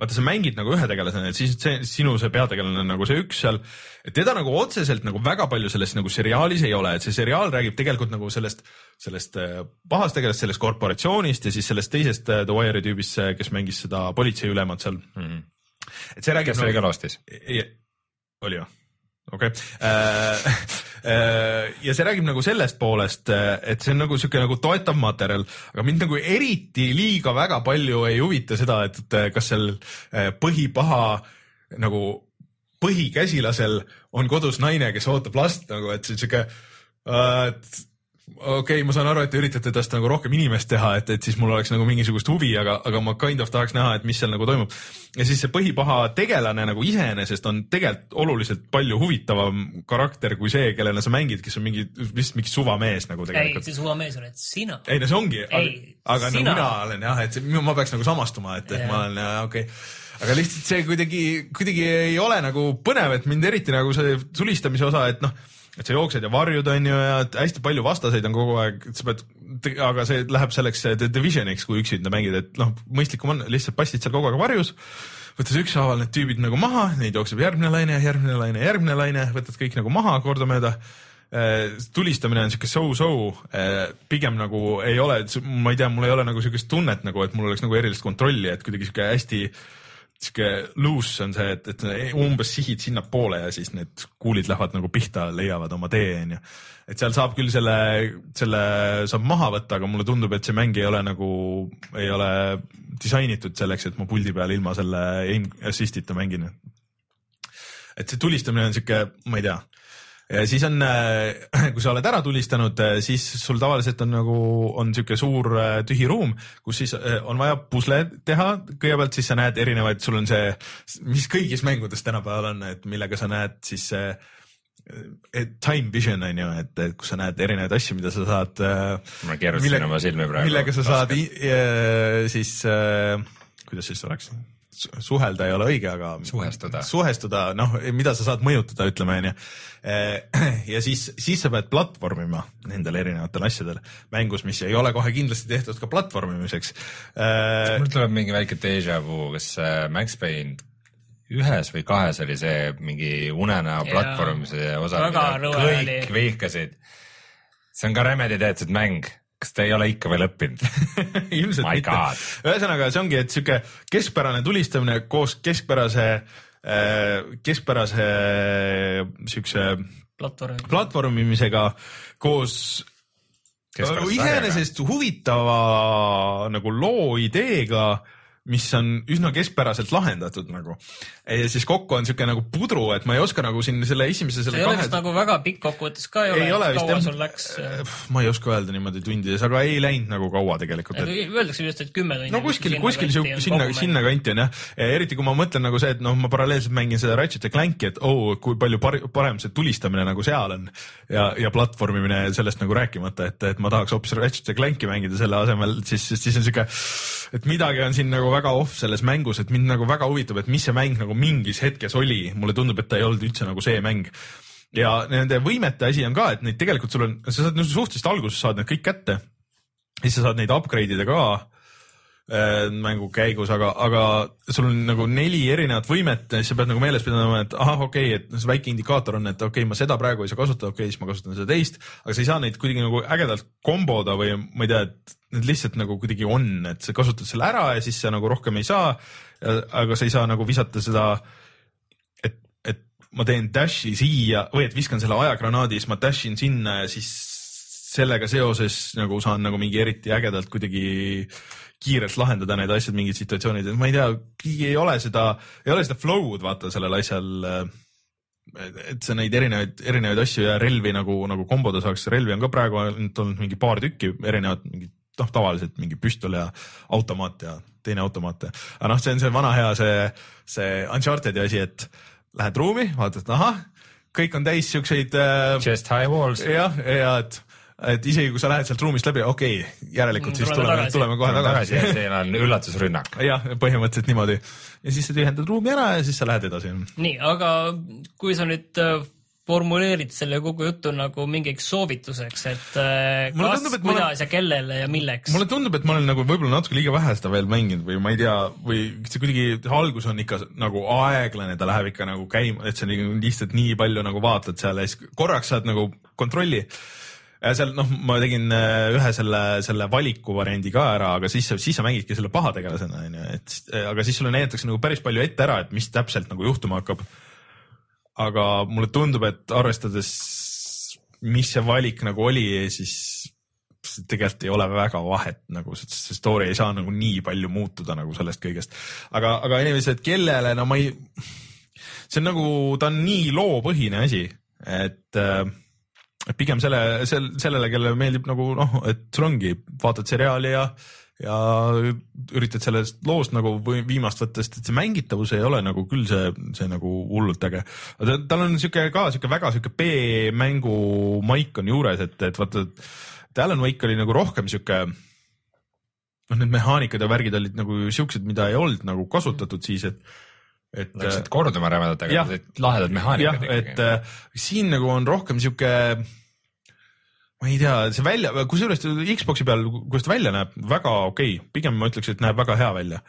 vaata, sa mängid nagu ühe tegelasena, et siis see sinu see peategelane on nagu see üks seal, et teda nagu otseselt nagu väga palju selles nagu seriaalis ei ole, et see seriaal räägib tegelikult nagu sellest, sellest äh, pahast tegelast, sellest korporatsioonist ja siis sellest teisest äh, The Wire'i tüübist, kes mängis seda politseiülemat seal mm. -hmm. et see räägib kes oli ka Lostis? oli või? Okei okay. <laughs> ja see räägib nagu sellest poolest, et see on nagu sihuke nagu toetav materjal, aga mind nagu eriti liiga väga palju ei huvita seda, et kas seal põhipaha nagu põhikäsilasel on kodus naine, kes ootab last nagu, et see on sihuke äh, et okei okay,, ma saan aru, et te üritate tast nagu rohkem inimest teha, et, et siis mul oleks nagu mingisugust huvi, aga, aga ma kind of tahaks näha, et mis seal nagu toimub. ja siis see põhipaha tegelane nagu iseenesest on tegelikult oluliselt palju huvitavam karakter kui see, kellena sa mängid, kes on mingi, vist mingi suvamees nagu ei, tegelikult. see suvamees oled sina. ei no see ongi, aga, Ei, no sina. mina olen jah, et see, ma peaks nagu samastuma, et, et Jah. ma olen okei okay. aga lihtsalt see kuidagi, kuidagi ei ole nagu põnev, et mind eriti nagu see tulistamise osa, et noh, et sa jooksed ja varjud on ju ja hästi palju vastaseid on kogu aeg, sa pead, aga see läheb selleks Divisioniks, kui üksinda mängid, et noh, mõistlikum on lihtsalt passid seal kogu aeg varjus võtad ükshaaval need tüübid nagu maha, neid jookseb järgmine laine, järgmine laine, järgmine laine, võtad kõik nagu maha kordamööda. tulistamine on siuke so-so, pigem nagu ei ole, ma ei tea, mul ei ole nagu siukest tunnet nagu, et mul oleks nagu erilist kontrolli, et kuidagi siuke hästi sihuke loose on see, et, et umbes sihid sinnapoole ja siis need kuulid lähevad nagu pihta, leiavad oma tee, onju. et seal saab küll selle, selle saab maha võtta, aga mulle tundub, et see mäng ei ole nagu, ei ole disainitud selleks, et ma puldi peal ilma selle aim assist'ita mängin. et see tulistamine on sihuke, ma ei tea siis on, <clears throat> kui sa oled ära tulistanud, siis sul tavaliselt on nagu, on sihuke suur äh, tühi ruum, kus siis äh, on vaja pusle teha, kõigepealt siis sa näed erinevaid, sul on see, mis kõigis mängudes tänapäeval on, et millega sa näed siis äh, time vision on ju, et, et kus sa näed erinevaid asju, mida sa saad. ma keerutasin oma silmi praegu. millega sa saad äh, siis äh,, kuidas siis oleks, suhelda ei ole õige, aga Suhestuda. suhestuda, noh, mida sa saad mõjutada, ütleme onju. <clears throat> ja siis, siis sa pead platvormima nendel erinevatel asjadel mängus, mis ei ole kohe kindlasti tehtud ka platvormimiseks. mul tuleb mingi väike déjà vu, kas äh, Max Payne ühes või kahes oli see mingi unenäo Jaa. platvormimise osa, Väga mida kõik vihkasid. see on ka Remedi tehtud mäng, kas te ei ole ikka veel õppinud? <laughs> ilmselt My mitte God.. ühesõnaga, see ongi, et sihuke keskpärane tulistamine koos keskpärase, keskpärase siukse platvorm. platvormimisega koos iseenesest huvitava nagu loo ideega, mis on üsna keskpäraselt lahendatud nagu. ja siis kokku on siuke nagu pudru, et ma ei oska nagu siin selle esimese see selle ole kahe nagu väga pikk kokkuvõttes ka ei ei, ole kaua sul läks? ma ei oska öelda niimoodi tundides, aga ei läinud nagu kaua tegelikult, et Öeldakse just, et kümme tundi. no kuskil, kuskil siu- sinna, sinna kanti on jah. eriti kui ma mõtlen nagu see, et noh, ma paralleelselt mängin seda Ratchet ja Clanki, et oo oh,, kui palju par parem see tulistamine nagu seal on ja, ja platvormimine sellest nagu rääkimata, et, et ma tahaks hoopis Ratchet ja Clanki mängida selle asemel, siis, siis on siuke, et midagi on siin nagu väga off selles mängus, et mind nagu väga huvitab, et mis see mäng nagu mingis hetkes oli, mulle tundub, et ta ei olnud üldse nagu see mäng. Ja nende võimete asi on ka, et neid tegelikult sul on, sa saad suhteliselt alguses saad need kõik kätte, siis sa saad neid upgrade ida ka mängu käigus, aga, aga sul on nagu neli erinevat võimet siis sa pead nagu meeles pidama, et ahah, okei okay,, et see väike indikaator on, et okei okay,, ma seda praegu ei saa kasutada, okei okay,, siis ma kasutan seda teist, aga sa ei saa neid kuidagi nagu ägedalt komboda või ma ei tea, et need lihtsalt nagu kuidagi on, et sa kasutad selle ära ja siis sa nagu rohkem ei saa. aga sa ei saa nagu visata seda, et, et ma teen dash'i siia või et viskan selle ajagranaadi, siis ma dash in sinna ja siis sellega seoses nagu saan nagu mingi eriti ägedalt kuidagi kiirelt lahendada need asjad, mingid situatsioonid, et ma ei tea, ei ole seda, ei ole seda flow'd vaata sellel asjal. et sa neid erinevaid, erinevaid asju ja relvi nagu, nagu komboda saaks, relvi on ka praegu ainult olnud mingi paar tükki erinevat, mingit noh, tavaliselt mingi püstol ja automaat ja teine automaat ja, aga noh, see on see vana hea see, see Uncharted'i asi, et lähed ruumi, vaatad, ahah, kõik on täis siukseid äh, Chest high walls. jah, ja et et isegi kui sa lähed sealt ruumist läbi, okei okay,, järelikult Mm, siis tuleme tuleme, tuleme kohe tagasi ja tagasi. seal on üllatusrünnak. jah, põhimõtteliselt niimoodi ja siis sa tühjendad ruumi ära ja siis sa lähed edasi. nii, aga kui sa nüüd äh, formuleerid selle kogu jutu nagu mingiks soovituseks, et äh, Mulle kas, ma olen- kuidas ja kellele ja milleks. mulle tundub, et ma olen nagu võib-olla natuke liiga vähe seda veel mänginud või ma ei tea, või see kuidagi algus on ikka nagu aeglane, ta läheb ikka nagu käima, et sa lihtsalt nii palju nagu vaatad seal ja siis korraks saad nagu kontrolli. Seal noh, ma tegin äh, ühe selle, selle valiku variandi ka ära, aga siis, siis sa mängidki selle pahategelasena onju, et aga siis sulle näidatakse nagu päris palju ette ära, et mis täpselt nagu juhtuma hakkab. aga mulle tundub, et arvestades, mis see valik nagu oli, siis tegelikult ei ole väga vahet nagu, see story ei saa nagu nii palju muutuda nagu sellest kõigest. aga, aga et kellele, no ma ei, see on nagu, ta on nii loopõhine asi, et äh, pigem selle, sel-, sellele, kellele meeldib nagu noh, et sul ongi, vaatad seriaali ja ja üritad sellest loost nagu viimast võtta, sest et see mängitavus ei ole nagu küll see, see nagu hullult äge. tal on sihuke ka sihuke väga sihuke B-mängu maik on juures, et, et vaata, et Alan Wake oli nagu rohkem sihuke noh, need mehaanikad ja värgid olid nagu siuksed, mida ei olnud nagu kasutatud siis, et et Läksid korduma rämedalt, aga need lahedad mehaanikad, et ikkagi. äh, siin nagu on rohkem sihuke, ma ei tea, see välja, kusjuures Xbox'i peal, kuidas ta välja näeb, väga okei okay., pigem ma ütleks, et näeb väga hea välja.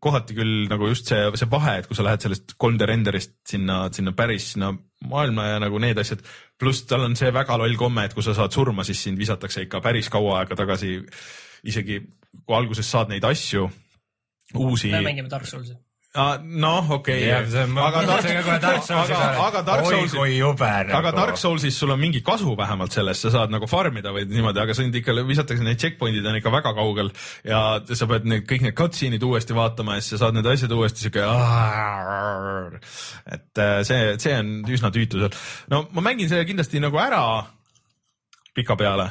kohati küll nagu just see, see vahe, et kui sa lähed sellest 3D renderist sinna, sinna päris sinna maailma ja nagu need asjad, pluss tal on see väga loll komme, et kui sa saad surma, siis sind visatakse ikka päris kaua aega tagasi. isegi kui alguses saad neid asju, uusi me mängime Dark Souls'i. noh, okei ma aga Dark Soulsi aga, Dark oi Soulsi kui jube nagu. aga Dark Soulsis sul on mingi kasu vähemalt sellest, sa saad nagu farm ida või niimoodi, aga sind ikka visatakse, need checkpoint'id on ikka väga kaugel ja sa pead need kõik need cutscene'id uuesti vaatama ja siis sa saad need asjad uuesti siuke. et äh, see, see on üsna tüütu seal. no ma mängin selle kindlasti nagu ära pikapeale.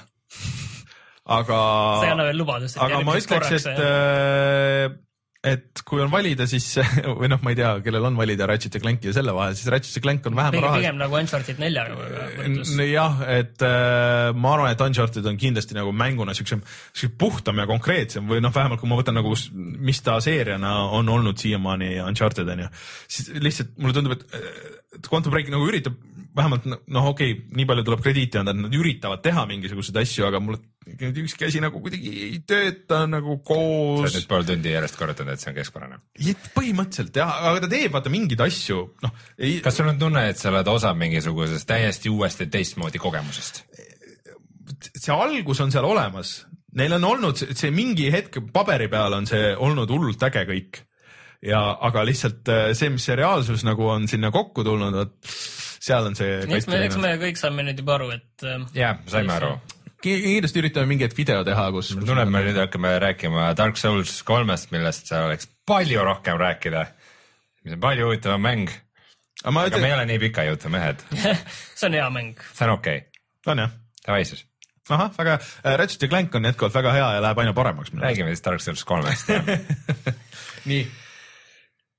<laughs> aga. sa ei anna veel lubadust. aga ma ütleks, et, äh, et kui on valida, siis <laughs> või noh, ma ei tea, kellel on valida Ratchet ja Clank ja selle vahel, siis Ratchet ja Clank on vähem raha pigem nagu Uncharted neljaga võrdlus. jah, et äh, ma arvan, et Uncharted on kindlasti nagu mänguna siuksem, siuke puhtam ja konkreetsem või noh, vähemalt kui ma võtan nagu, mis ta seeriana on olnud siiamaani Uncharted on ju, siis lihtsalt mulle tundub, et et Quantum Break nagu üritab vähemalt noh, okei okay,, nii palju tuleb krediiti anda, et nad üritavad teha mingisuguseid asju, aga mulle ükski asi nagu kuidagi ei tööta nagu sa koos oled nüüd pool tundi järjest korrutanud, et see on keskpärane. põhimõtteliselt jah, aga ta teeb vaata mingeid asju, noh ei, kas sul on tunne, et sa oled osa mingisugusest täiesti uuest ja teistmoodi kogemusest? see algus on seal olemas, neil on olnud see, see mingi hetk paberi peal on see olnud hullult äge kõik ja, aga lihtsalt äh, see, mis see reaalsus nagu on sinna kokku tulnud, vot seal on see. eks me, eks me kõik saame nüüd juba aru, et äh, jah, saime aru. Kindlasti üritame mingit video teha, kus. tunneb, me nüüd hakkame rääkima Dark Souls kolmest, millest seal oleks palju rohkem rääkida. mis on palju huvitavam mäng, aga ma aga me ei ütlen, ole nii pika jutu mehed, see on hea mäng. see on okei okay., on jah, davai siis, ahah, väga hea, Ratchet ja Clank on jätkuvalt väga hea ja läheb aina paremaks. räägime siis Dark Souls kolmest. nii,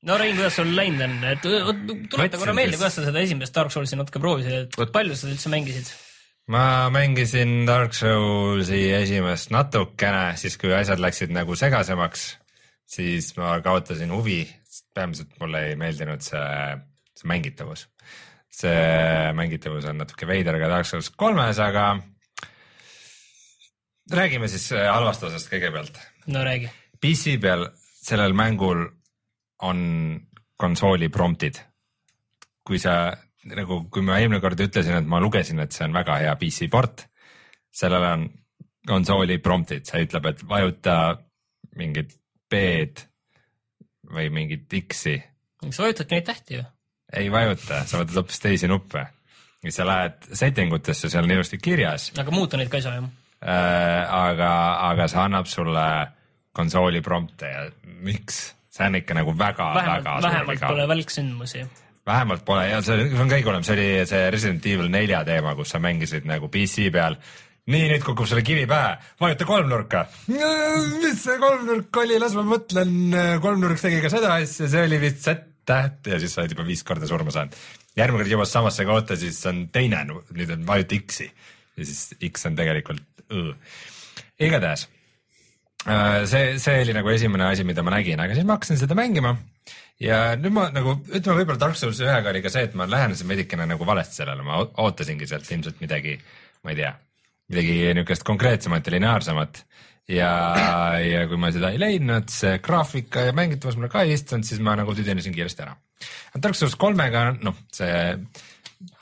no Rein, kuidas sul läinud on, et tuleta korra meelde, kuidas sa seda esimest Dark Soulsi natuke proovisid, et palju sa seda üldse mängisid? Ma mängisin Dark Soulsi esimest natukene, siis kui asjad läksid nagu segasemaks, siis ma kaotasin huvi, peamiselt mulle ei meeldinud see, see mängitavus. see mängitavus on natuke veider ka Dark Souls kolmes, aga räägime siis äh, halvast osast kõigepealt. no räägi. PC peal sellel mängul on konsooli promptid. kui sa nagu, kui ma eelmine kord ütlesin, et ma lugesin, et see on väga hea PC port, sellel on konsooli promptid, see ütleb, et vajuta mingit B-d või mingit X-i. sa vajutadki neid tähti ju. ei vajuta, sa võtad hoopis teisi nuppe. ja sa lähed setting utesse, seal on ilusti kirjas aga muuta neid ka ei saa jah? äh,, aga, aga see annab sulle konsooli prompte ja miks? see on ikka nagu väga, väga, vähemalt pole välksündmusi. Vähemalt pole ja see on kõige hullem, see oli see Resident Evil nelja teema, kus sa mängisid nagu PC peal. nii, nüüd kukub sulle kivi pähe, vajuta kolmnurka. mis see kolmnurk oli, las ma mõtlen, kolmnurk tegi ka seda asja, see oli vist Z-täht ja siis sa oled juba viis korda surma saanud. järgmine kord jõuad samasse kohta, siis on teine, nüüd on vajuta X-i ja siis X on tegelikult Õ. igatahes äh, see, see oli nagu esimene asi, mida ma nägin, aga siis ma hakkasin seda mängima ja nüüd ma nagu ütleme, võib-olla Dark Souls ühega oli ka see, et ma lähenesin veidikene nagu valesti sellele, ma ootasingi sealt ilmselt midagi, ma ei tea, midagi niisugust konkreetsemat ja lineaarsemat ja, ja kui ma seda ei leidnud, see graafika ja mängitavus mulle ka ei istunud, siis ma nagu tüdinesin kiiresti ära. Dark Souls kolmega, noh, see,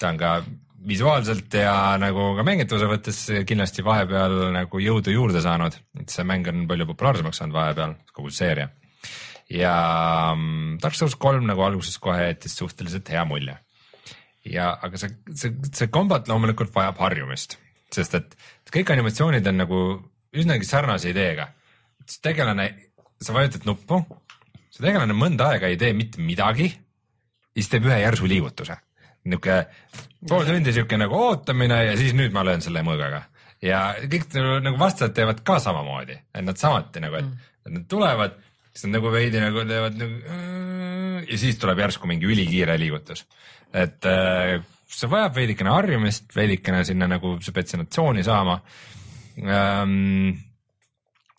ta on ka visuaalselt ja nagu ka mängitavuse mõttes kindlasti vahepeal nagu jõudu juurde saanud, et see mäng on palju populaarsemaks saanud vahepeal, kogu seeria. Ja mm, Dark Souls kolm nagu alguses kohe jättis suhteliselt hea mulje. ja, aga see, see, see kombat loomulikult vajab harjumist, sest et kõik animatsioonid on nagu üsnagi sarnase ideega. tegelane, sa vajutad nuppu, see tegelane mõnda aega ei tee mitte midagi, siis teeb ühe järsu liigutuse. niisugune pool tundi sihuke nagu ootamine ja siis nüüd ma löön selle mõõgaga. ja kõik nagu- nagu vastased teevad ka samamoodi, et nad samuti nagu, et mm. nad tulevad, siis nad nagu veidi nagu teevad nagu äh, ja siis tuleb järsku mingi ülikiire liigutus. et äh, see vajab veidikene harjumist, veidikene sinna nagu sa pead sinna tsooni saama ähm,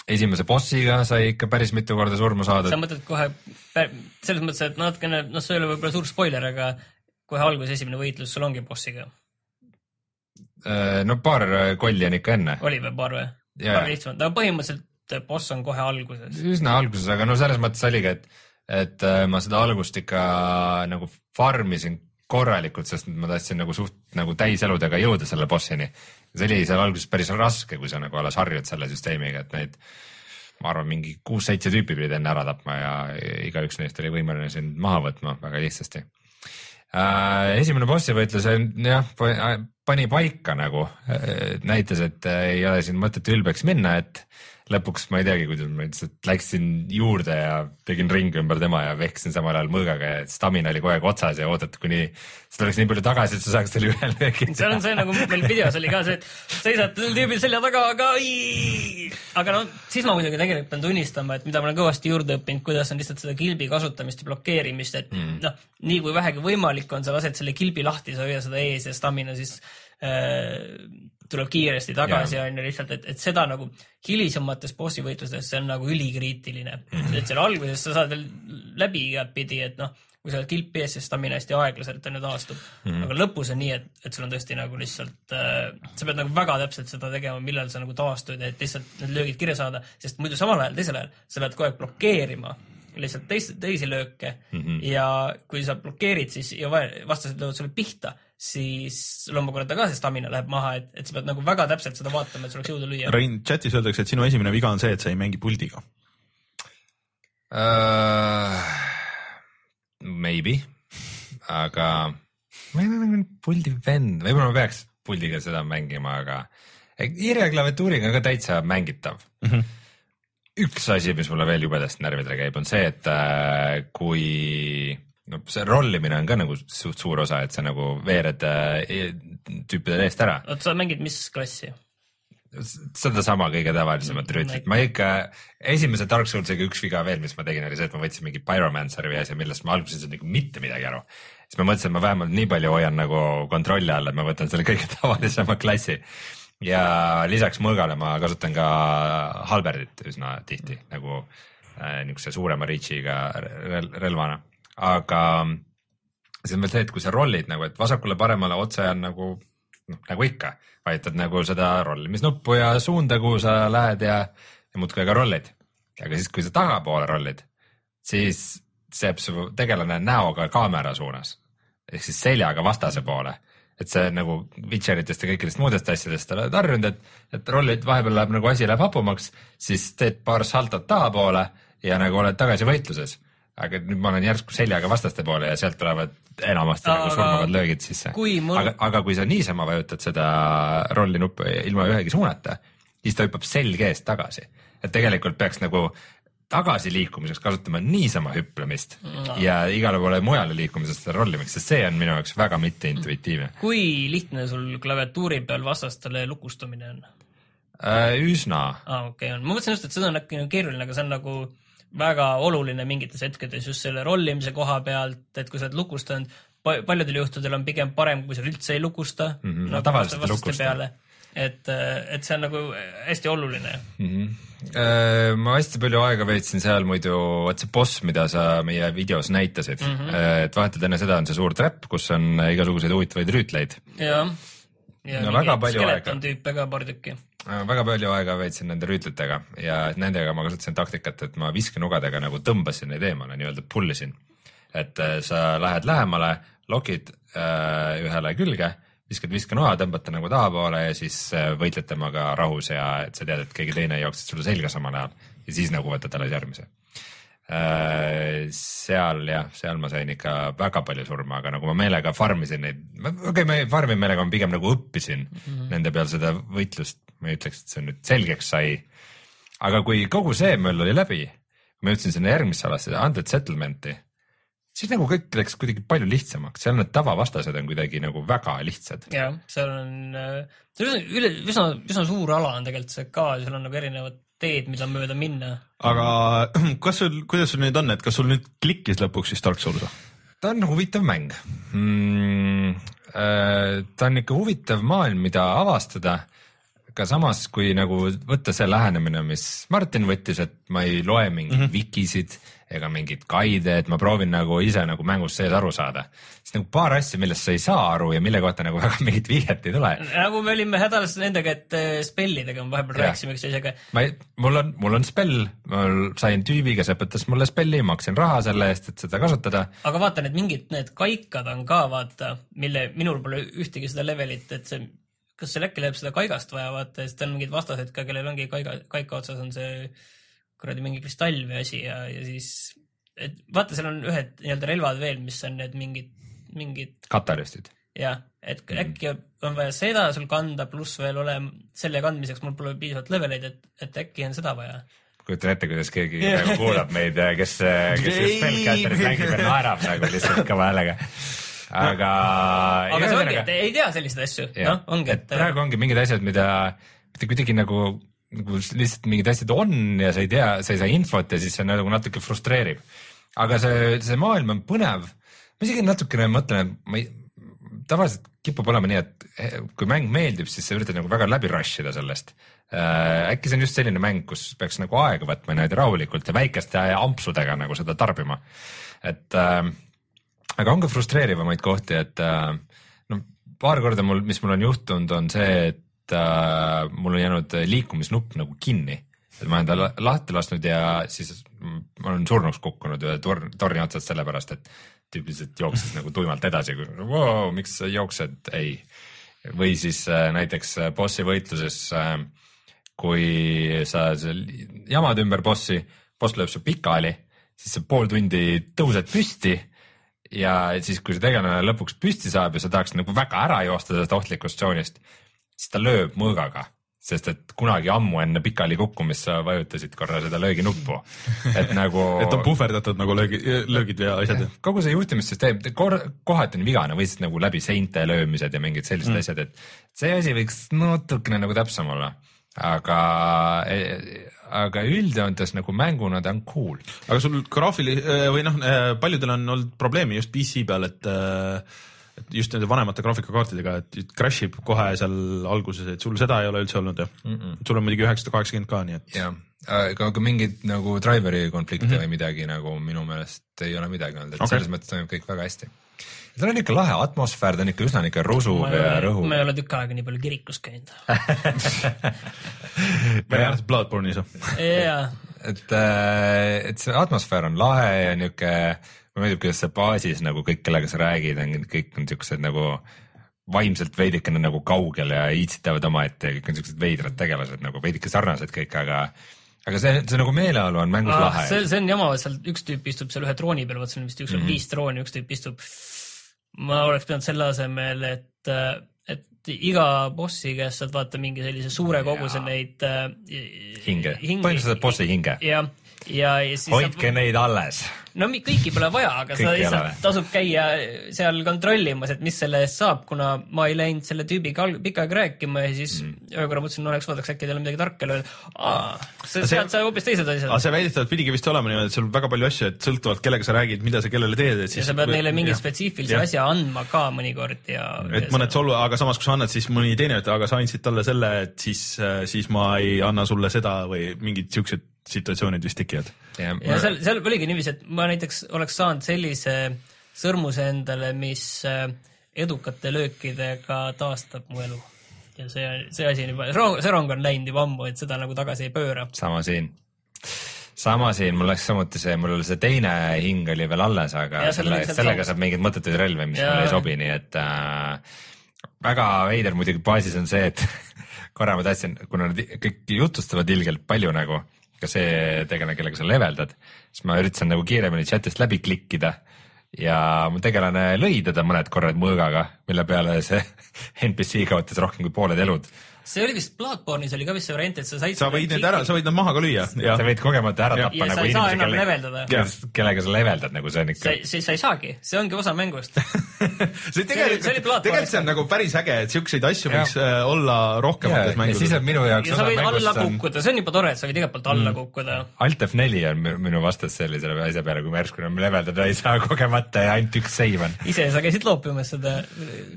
esimese bossiga sai ikka päris mitu korda surma saada sa. mõtled kohe selles mõttes, et natukene, noh, see ei ole võib-olla suur spoiler, aga kohe alguses esimene võitlus sul ongi bossiga. Äh, no paar kolli on ikka enne, oli või paar või? Väga lihtsamalt, aga põhimõtteliselt boss on kohe alguses. üsna alguses, aga no selles mõttes oligi, et, et äh, ma seda algust ikka nagu farm isin korralikult, sest ma tahtsin nagu suht nagu täiseludega jõuda selle bossini. see oli seal alguses päris raske, kui sa nagu alles harjud selle süsteemiga, et neid ma arvan, mingi kuus-seitse tüüpi pidid enne ära tapma ja igaüks neist oli võimeline sind maha võtma väga lihtsasti äh,. esimene bossi võitlus on jah, pani paika nagu, näitas, et äh, ei ole siin mõtet ülbeks minna, et lõpuks ma ei teagi, kuidas ma lihtsalt läksin juurde ja tegin ringi ümber tema ja vehkisin samal ajal mõõgaga ja stamina oli kogu aeg otsas ja oodati, kuni see tuleks nii palju tagasi, et sa saaks selle ühe löögi <laughs> seal on see nagu meil videos oli ka see, et seisad tüübi selja taga, aga ei. aga no siis ma muidugi tegelikult pean tunnistama, et mida ma olen kõvasti juurde õppinud, kuidas on lihtsalt seda kilbi kasutamist ja blokeerimist, et mm. noh, nii kui vähegi võimalik on, sa lased selle kilbi lahti, sa hoiad seda ees ja stamina siis äh, tuleb kiiresti tagasi on ju lihtsalt, et, et seda nagu hilisemates bossi võitlustes, see on nagu ülikriitiline mm. -hmm. et seal alguses sa saad veel läbi igatpidi, et noh, kui sa oled kilpi ees, siis stamina hästi aeglaselt on ju taastub mm. -hmm. aga lõpus on nii, et, et sul on tõesti nagu lihtsalt äh,, sa pead nagu väga täpselt seda tegema, millal sa nagu taastud, et lihtsalt need löögid kirja saada, sest muidu samal ajal, teisel ajal sa pead kogu aeg blokeerima lihtsalt teist, teisi lööke mm -hmm. ja kui sa blokeerid, siis ja va- vastased löövad sulle pihta, siis loomulikult ka see stamina läheb maha, et, et sa pead nagu väga täpselt seda vaatama, et sul oleks jõudu lüüa. Rein, chatis öeldakse, et sinu esimene viga on see, et sa ei mängi puldiga. uh,. Maybe, aga ma ei ole nagu puldi vend, võib-olla ma peaks puldiga seda mängima, aga hiire klaviatuuriga on ka täitsa mängitav mm. -hmm. üks asi, mis mulle veel jubedasti närvidele käib, on see, et äh, kui no see rollimine on ka nagu suht suur osa, et sa nagu veered äh, tüüpidele eest ära oot, sa mängid mis klassi? sedasama kõige tavalisemat rüütlit, ma ikka, esimese Dark Soulsiga üks viga veel, mis ma tegin, oli see, et ma võtsin mingi Pyromanceri või asja, millest ma alguses ei saanud nagu mitte midagi aru. siis ma mõtlesin, et ma vähemalt nii palju hoian nagu kontrolli all, et ma võtan selle kõige <laughs> tavalisema klassi. ja lisaks mõõgale ma kasutan ka halberdit üsna tihti nagu äh, niisuguse suurema reach'iga rel relvana, aga siis on veel see, et kui sa rollid nagu, et vasakule-paremale otse on nagu noh, nagu ikka, vajutad nagu seda rollimisnuppu ja suunda, kuhu sa lähed ja, ja muudkui aga rollid. aga siis, kui sa tagapoole rollid, siis seab su tegelane näoga kaamera suunas ehk siis seljaga vastase poole. et see nagu Witcheritest ja kõikidest muudest asjadest oled harjunud, et, et rollid vahepeal läheb nagu asi läheb hapumaks, siis teed paar saltot tahapoole ja nagu oled tagasi võitluses. Aga nüüd ma olen järsku seljaga vastaste poole ja sealt tulevad enamasti Aga- nagu surmavad löögid sisse. mul- aga, aga kui sa niisama vajutad seda rolli nuppu ilma ühegi suunata, siis ta hüppab selg eest tagasi. et tegelikult peaks nagu tagasiliikumiseks kasutama niisama hüplemist no. ja igale poole mujale liikumisest seda rollimist, sest see on minu jaoks väga mitteintuitiivne kui lihtne sul klaviatuuri peal vastastele lukustamine on? äh,. üsna, aa, okei okay,, on, ma mõtlesin just, et seda on äkki nagu keeruline, aga see on nagu väga oluline mingites hetkedes just selle rollimise koha pealt, et kui sa oled lukustanud, paljudel juhtudel on pigem parem, kui sa üldse ei lukusta Mhm, no nagu tavaliselt ei lukusta. peale. et, et see on nagu hästi oluline. Äh, ma hästi palju aega veetsin seal muidu, vot see boss, mida sa meie videos näitasid mm. -hmm. et vahetult enne seda on see suur trap, kus on igasuguseid huvitavaid rüütleid. jah. ja No no, väga palju skeleton aega. tüüpe ka paar tükki. Väga palju aega veetsin nende rüütlitega ja nendega ma kasutasin taktikat, et ma viskenugadega nagu tõmbasin neid eemale, nii-öelda pull isin. et äh, sa lähed lähemale, lokid äh, ühele külge, viskad viskenoa, tõmbad ta nagu tahapoole ja siis äh, võitled temaga rahus ja et sa tead, et keegi teine jookseb sulle selga samal ajal ja siis nagu võtad alles järgmise Äh, seal jah, seal ma sain ikka väga palju surma, aga nagu ma meelega farm isin neid, okei okay,, ma ei farmi meelega, ma pigem nagu õppisin mm -hmm. nende peal seda võitlust, ma ei ütleks, et see nüüd selgeks sai. aga kui kogu see möll oli läbi, ma jõudsin sinna järgmisse alasse, Undead Settlementi, siis nagu kõik läks kuidagi palju lihtsamaks, seal need tavavastased on kuidagi nagu väga lihtsad. jah, seal on, see on üle, üsna, üsna suur ala on tegelikult see ka, seal on nagu erinevad teed, mida mööda minna. aga <clears throat> kas sul, kuidas sul nüüd on, et kas sul nüüd klikkis lõpuks siis Dark Souls? ta on huvitav mäng mm,. ta on ikka huvitav maailm, mida avastada. Aga samas, kui nagu võtta see lähenemine, mis Martin võttis, et ma ei loe mingeid mm -hmm. vikisid ega mingeid guide, et ma proovin nagu ise nagu mängus sees aru saada, siis nagu paar asja, millest sa ei saa aru ja mille kohta nagu <laughs> väga mingit vihjet ei tule. nagu me olime hädas nendega, et eh, spellidega me vahepeal rääkisime üksteisega. ma ei, mul on, mul on spell, ma sain tüübi, kes õpetas mulle spelli, maksin raha selle eest, et seda kasutada aga vaata, need mingid need kaikad on ka vaata, mille, minul pole ühtegi seda levelit, et see, kas seal äkki läheb seda kaigast vaja vaata, sest on mingid vastased ka, kellel ongi kaiga, kaika otsas on see kuradi mingi kristall või asi ja, ja siis, et vaata, seal on ühed nii-öelda relvad veel, mis on need mingid, mingid katalüstid. jah, et Mhm. äkki on vaja seda sul kanda, pluss veel olema selle kandmiseks mul pole piisavalt leveleid, et, et äkki on seda vaja. kujutan ette, kuidas keegi kuulab meid, kes, kes Ei. Spellcatterit mängib ja naerab nagu lihtsalt kõva häälega. aga. aga see ongi, et ei tea selliseid asju, noh, ongi, et praegu ongi mingid asjad, mida mitte kuidagi nagu, nagu lihtsalt mingid asjad on ja sa ei tea, sa ei saa infot ja siis see nagu natuke frustreerib. aga see, see maailm on põnev. ma isegi natukene mõtlen, et ma ei, tavaliselt kipub olema nii, et eh, kui mäng meeldib, siis sa üritad nagu väga läbi rush ida sellest äh,. äkki see on just selline mäng, kus peaks nagu aega võtma niimoodi rahulikult ja väikeste ampsudega nagu seda tarbima. et äh, aga on ka frustreerivamaid kohti, et äh, no paar korda mul, mis mul on juhtunud, on see, et äh, mul on jäänud liikumisnupp nagu kinni. et ma olen ta la- lahti lasknud ja siis ma olen surnuks kukkunud ühe tor-, torni otsast sellepärast, et tüüp lihtsalt jooksis nagu tuimalt edasi, wow, miks sa jooksed, ei. või siis äh, näiteks äh, bossi võitluses äh, kui sa seal jamad ümber bossi, boss lööb su pikali, siis sa pool tundi tõused püsti ja siis, kui see tegelane lõpuks püsti saab ja sa tahaks nagu väga ära joosta sellest ohtlikust tsoonist, siis ta lööb mõõgaga, sest et kunagi ammu enne pikali kukkumist sa vajutasid korra seda lööginuppu, et nagu <laughs> et on puhverdatud nagu löögi, löögid ja asjad. kogu see juhtimissüsteem kohati on vigane või siis nagu läbi seinte löömised ja mingid sellised mm. asjad, et see asi võiks natukene nagu täpsem olla, aga, aga üldjoontes nagu mänguna ta on cool. aga sul graafili- või noh, paljudel on olnud probleemi just PC peal, et äh, et just nende vanemate graafikakaartidega, et crash ib kohe seal alguses, et sul seda ei ole üldse olnud jah mm? -mm. sul on muidugi üheksasada kaheksakümmend ka, nii et jah, aga, aga mingid nagu driver'i konflikte mm. -hmm. või midagi nagu minu meelest ei ole midagi olnud, et okay. selles mõttes toimub kõik väga hästi. Tal on ikka lahe atmosfäär, ta on ikka üsna niisugune rusuv ma ei ja ole, rõhuv ma. ei ole tükk aega nii palju kirikus käinud. <laughs> välja arvatud Bloodborne'is. jaa, et, et see atmosfäär on lahe ja niisugune, mulle meeldib, kuidas see baasis nagu kõik, kellega sa räägid, on kõik on siuksed nagu vaimselt veidikene nagu kaugel ja iitsitavad omaette ja kõik on siuksed veidrad tegelased nagu veidike sarnased kõik, aga aga see, see nagu meeleolu on mängus ah, lahe. see, see on jama, seal üks tüüp istub seal ühe trooni peal, vot seal on vist üks mm. -hmm. viis trooni, üks tüüp istub. Ma oleks pidanud selle asemel, et, et iga bossi käest saad vaata mingi sellise suure koguse neid äh, hinge, hinge., põhimõtteliselt bossi hinge. jah, ja, ja siis hoidke neid alles. no kõiki pole vaja, aga ole lihtsalt tasub käia seal kontrollimas, et mis selle eest saab, kuna ma ei läinud selle tüübiga pikka aega rääkima ja siis mm. ühe korra mõtlesin, no oleks vaadaks äkki tal on midagi tarka öelda. see, sealt sai hoopis teised aga asjad. see väidetavalt pidigi vist olema niimoodi, et sul on väga palju asju, et sõltuvalt kellega sa räägid, mida sa kellele teed, et ja siis sa pead neile mingi spetsiifilise asja andma ka mõnikord ja. et mõned solvu, aga samas, kui sa annad, siis mõni teine ütleb, aga sa andsid talle selle, et siis, siis ma ei anna sulle seda või mingid siuksed situatsioonid vist tekivad. ja seal, seal oligi niiviisi, et ma näiteks oleks saanud sellise sõrmuse endale, mis äh, edukate löökidega taastab mu elu. ja see, see asi on juba, see rong on läinud juba ammu, et seda nagu tagasi ei pööra. sama siin, sama siin, mul läks samuti see, mul see teine hing oli veel alles, aga Ja, selle sellega saab mingeid mõttetuid relvi, mis Ja. mulle ei sobi, nii et äh, väga veider muidugi baasis on see, et <laughs> korra ma tahtsin, kuna nad kõik jutustavad ilgelt palju nagu, ka see tegelane, kellega sa leveldad, siis ma üritasin nagu kiiremini chat'ist läbi klikkida ja mu tegelane lõi teda mõned korrad mõõgaga, mille peale see <laughs> NPC kaotas rohkem kui pooled elud see oli vist Bloodborne'is oli ka vist see variant, et sa said. sa võid need ära, sa võid nad maha ka lüüa ja sa võid kogemata ära Ja- tappa ja nagu ei saa inimesi, kelle, kellega sa leveldad, nagu see on ikka siis sa ei saagi, see ongi osa mängust. <laughs> see tegelikult, tegelikult see on nagu päris äge, et siukseid asju Jah. võiks äh, olla rohkemates ja, ja mängudes siis on minu jaoks ja sa võid alla kukkuda, see on juba tore, et sa võid igalt poolt alla kukkuda. Alt F4 on mi- minu vastas sellisele asja peale, kui ma järsku enam leveldada ei saa <laughs> kogemata ja ainult üks save on. ise sa käisid loopimas seda,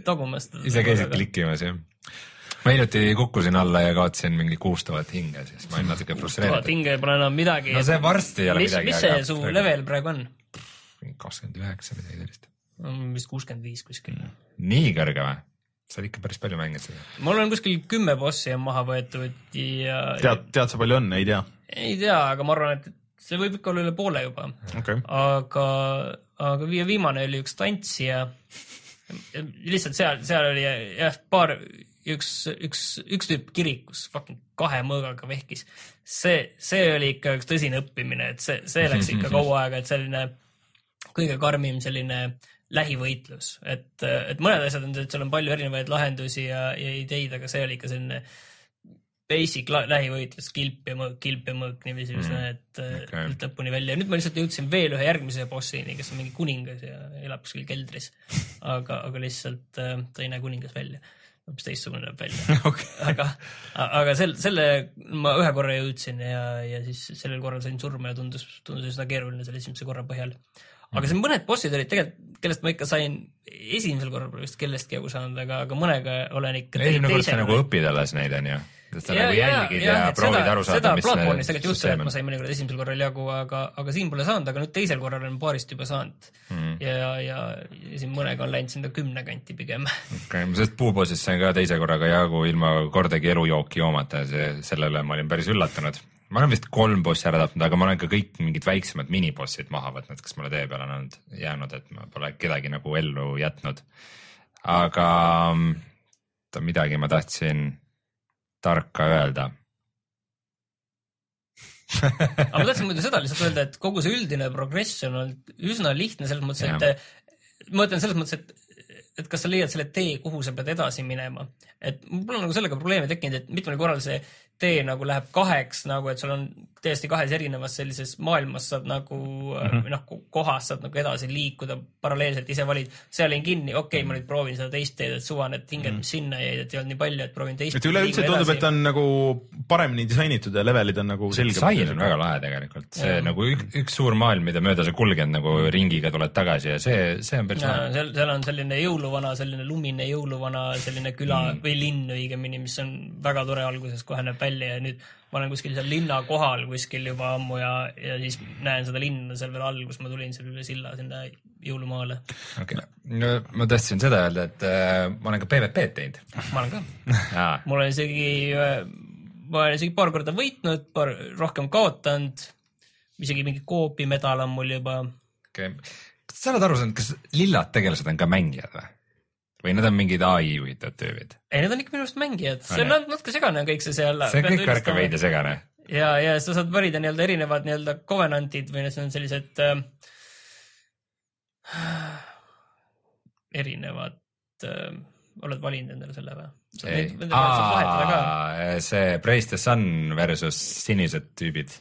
tagumas seda. ise käisid. klikkimas jah. Ma hiljuti kukkusin alla ja kaotasin mingi kuus tuhat hinge, siis ma olin natuke tuhat frustreeritud. hinge pole enam midagi. no see varsti ei ole mis, midagi. mis see su level praegu on? kakskümmend üheksa, midagi sellist. vist kuuskümmend viis kuskil. nii kõrge või? sa oled ikka päris palju mänginud seda. mul on kuskil kümme bossi on maha võetud ja tead, tead sa palju on, ei tea? ei tea, aga ma arvan, et see võib ikka olla üle poole juba. okei okay.. aga, aga vii- viimane oli üks tantsija. lihtsalt seal, seal oli jah, paar, üks, üks, üks tüüp kirikus fucking kahe mõõgaga vehkis. see, see oli ikka üks tõsine õppimine, et see, see läks ikka <laughs> kaua aega, et selline kõige karmim selline lähivõitlus, et, et mõned asjad on, et seal on palju erinevaid lahendusi ja, ja ideid, aga see oli ikka selline basic lähivõitlus, kilp ja mõõk, kilp ja mõõk niiviisi mm., et okei. okay. lõpuni välja. nüüd ma lihtsalt jõudsin veel ühe järgmise bossini, kes on mingi kuningas ja elab kuskil keldris. <laughs> aga, aga lihtsalt äh, ta ei näe kuningas välja. Hoopis teistsugune näeb välja <laughs> Okay. aga, aga sel-, selle ma ühe korra jõudsin ja, ja siis sellel korral sain surma ja tundus, tundus üsna keeruline selle esimese korra põhjal. aga siin mõned bossid olid tegelikult, kellest ma ikka sain esimesel korral vist kellestki jagu saanud, aga, aga mõnega olen ikka esimene kord sa nagu õpid alles neid onju. Sa nagu jälgid ja, ja et proovid seda- aru saada, seda mis Bloodborne'is tegelikult just see, et ma sain mõnikord esimesel korral jagu, aga, aga siin pole saanud, aga nüüd teisel korral olen paarist juba saanud Mhm. ja, ja, ja siin mõnega on läinud sinna kümne kanti pigem. okei, sellest puubossist sain ka teise korraga jagu ilma kordagi elujooki joomata ja see, sellele ma olin päris üllatunud. ma olen vist kolm bossi ära tapnud, aga ma olen ka kõik mingid väiksemad minibossid maha võtnud, kes mulle tee peale on olnud jäänud, et ma pole kedagi nagu ellu jätnud. aga oota, midagi ma tahtsin tarka öelda. aga ma tahtsin muidu seda lihtsalt öelda, et kogu see üldine progress on olnud üsna lihtne selles mõttes, et ma mõtlen selles mõttes, et, et kas sa leiad selle tee, kuhu sa pead edasi minema. et mul on nagu sellega probleeme tekkinud, et mitmel korral see tee nagu läheb kaheks nagu, et sul on täiesti kahes erinevas sellises maailmas saad nagu mm -hmm. noh, kohas saad nagu edasi liikuda paralleelselt, ise valid. seal jäin kinni, okei okay,, ma nüüd proovin seda teist teed, et suva need hinged, mis sinna jäid, et ei olnud nii palju, et proovin teist. et üleüldse tundub, et ta on nagu paremini disainitud ja levelid on nagu selgemad. disain on väga lahe tegelikult, see ja. nagu üks, üks suur maailm, mida mööda sa kulged nagu ringiga tuled tagasi ja see, see on päris ja lahe. seal, seal on selline jõuluvana, selline lumine jõuluvana, selline küla mm. või linn õigemini, mis on väga tore alguses kohe näeb välja ja nüüd ma olen kuskil seal linna kohal kuskil juba ammu ja, ja siis näen seda linna seal veel all, kus ma tulin seal üle silla sinna jõulumaale. okei, no ma tahtsin seda öelda, et äh, ma olen ka PVP-d teinud. ma olen ka, <laughs> mul on isegi, ma olen isegi paar korda võitnud, paar rohkem kaotanud, isegi mingi koopi medal on mul juba okei. kas sa oled aru saanud, kas lillad tegelased on ka mängijad või? Või need on mingid ai juhitavad tüübid? ei, need on ikka minu arust mängijad, see On natuke segane on kõik see seal. see kõik värk on veidi segane. ja, ja sa saad valida nii-öelda erinevad nii-öelda covenant'id või need on sellised äh, erinevad äh,, oled valinud endale selle või? see Praise the Sun versus sinised tüübid.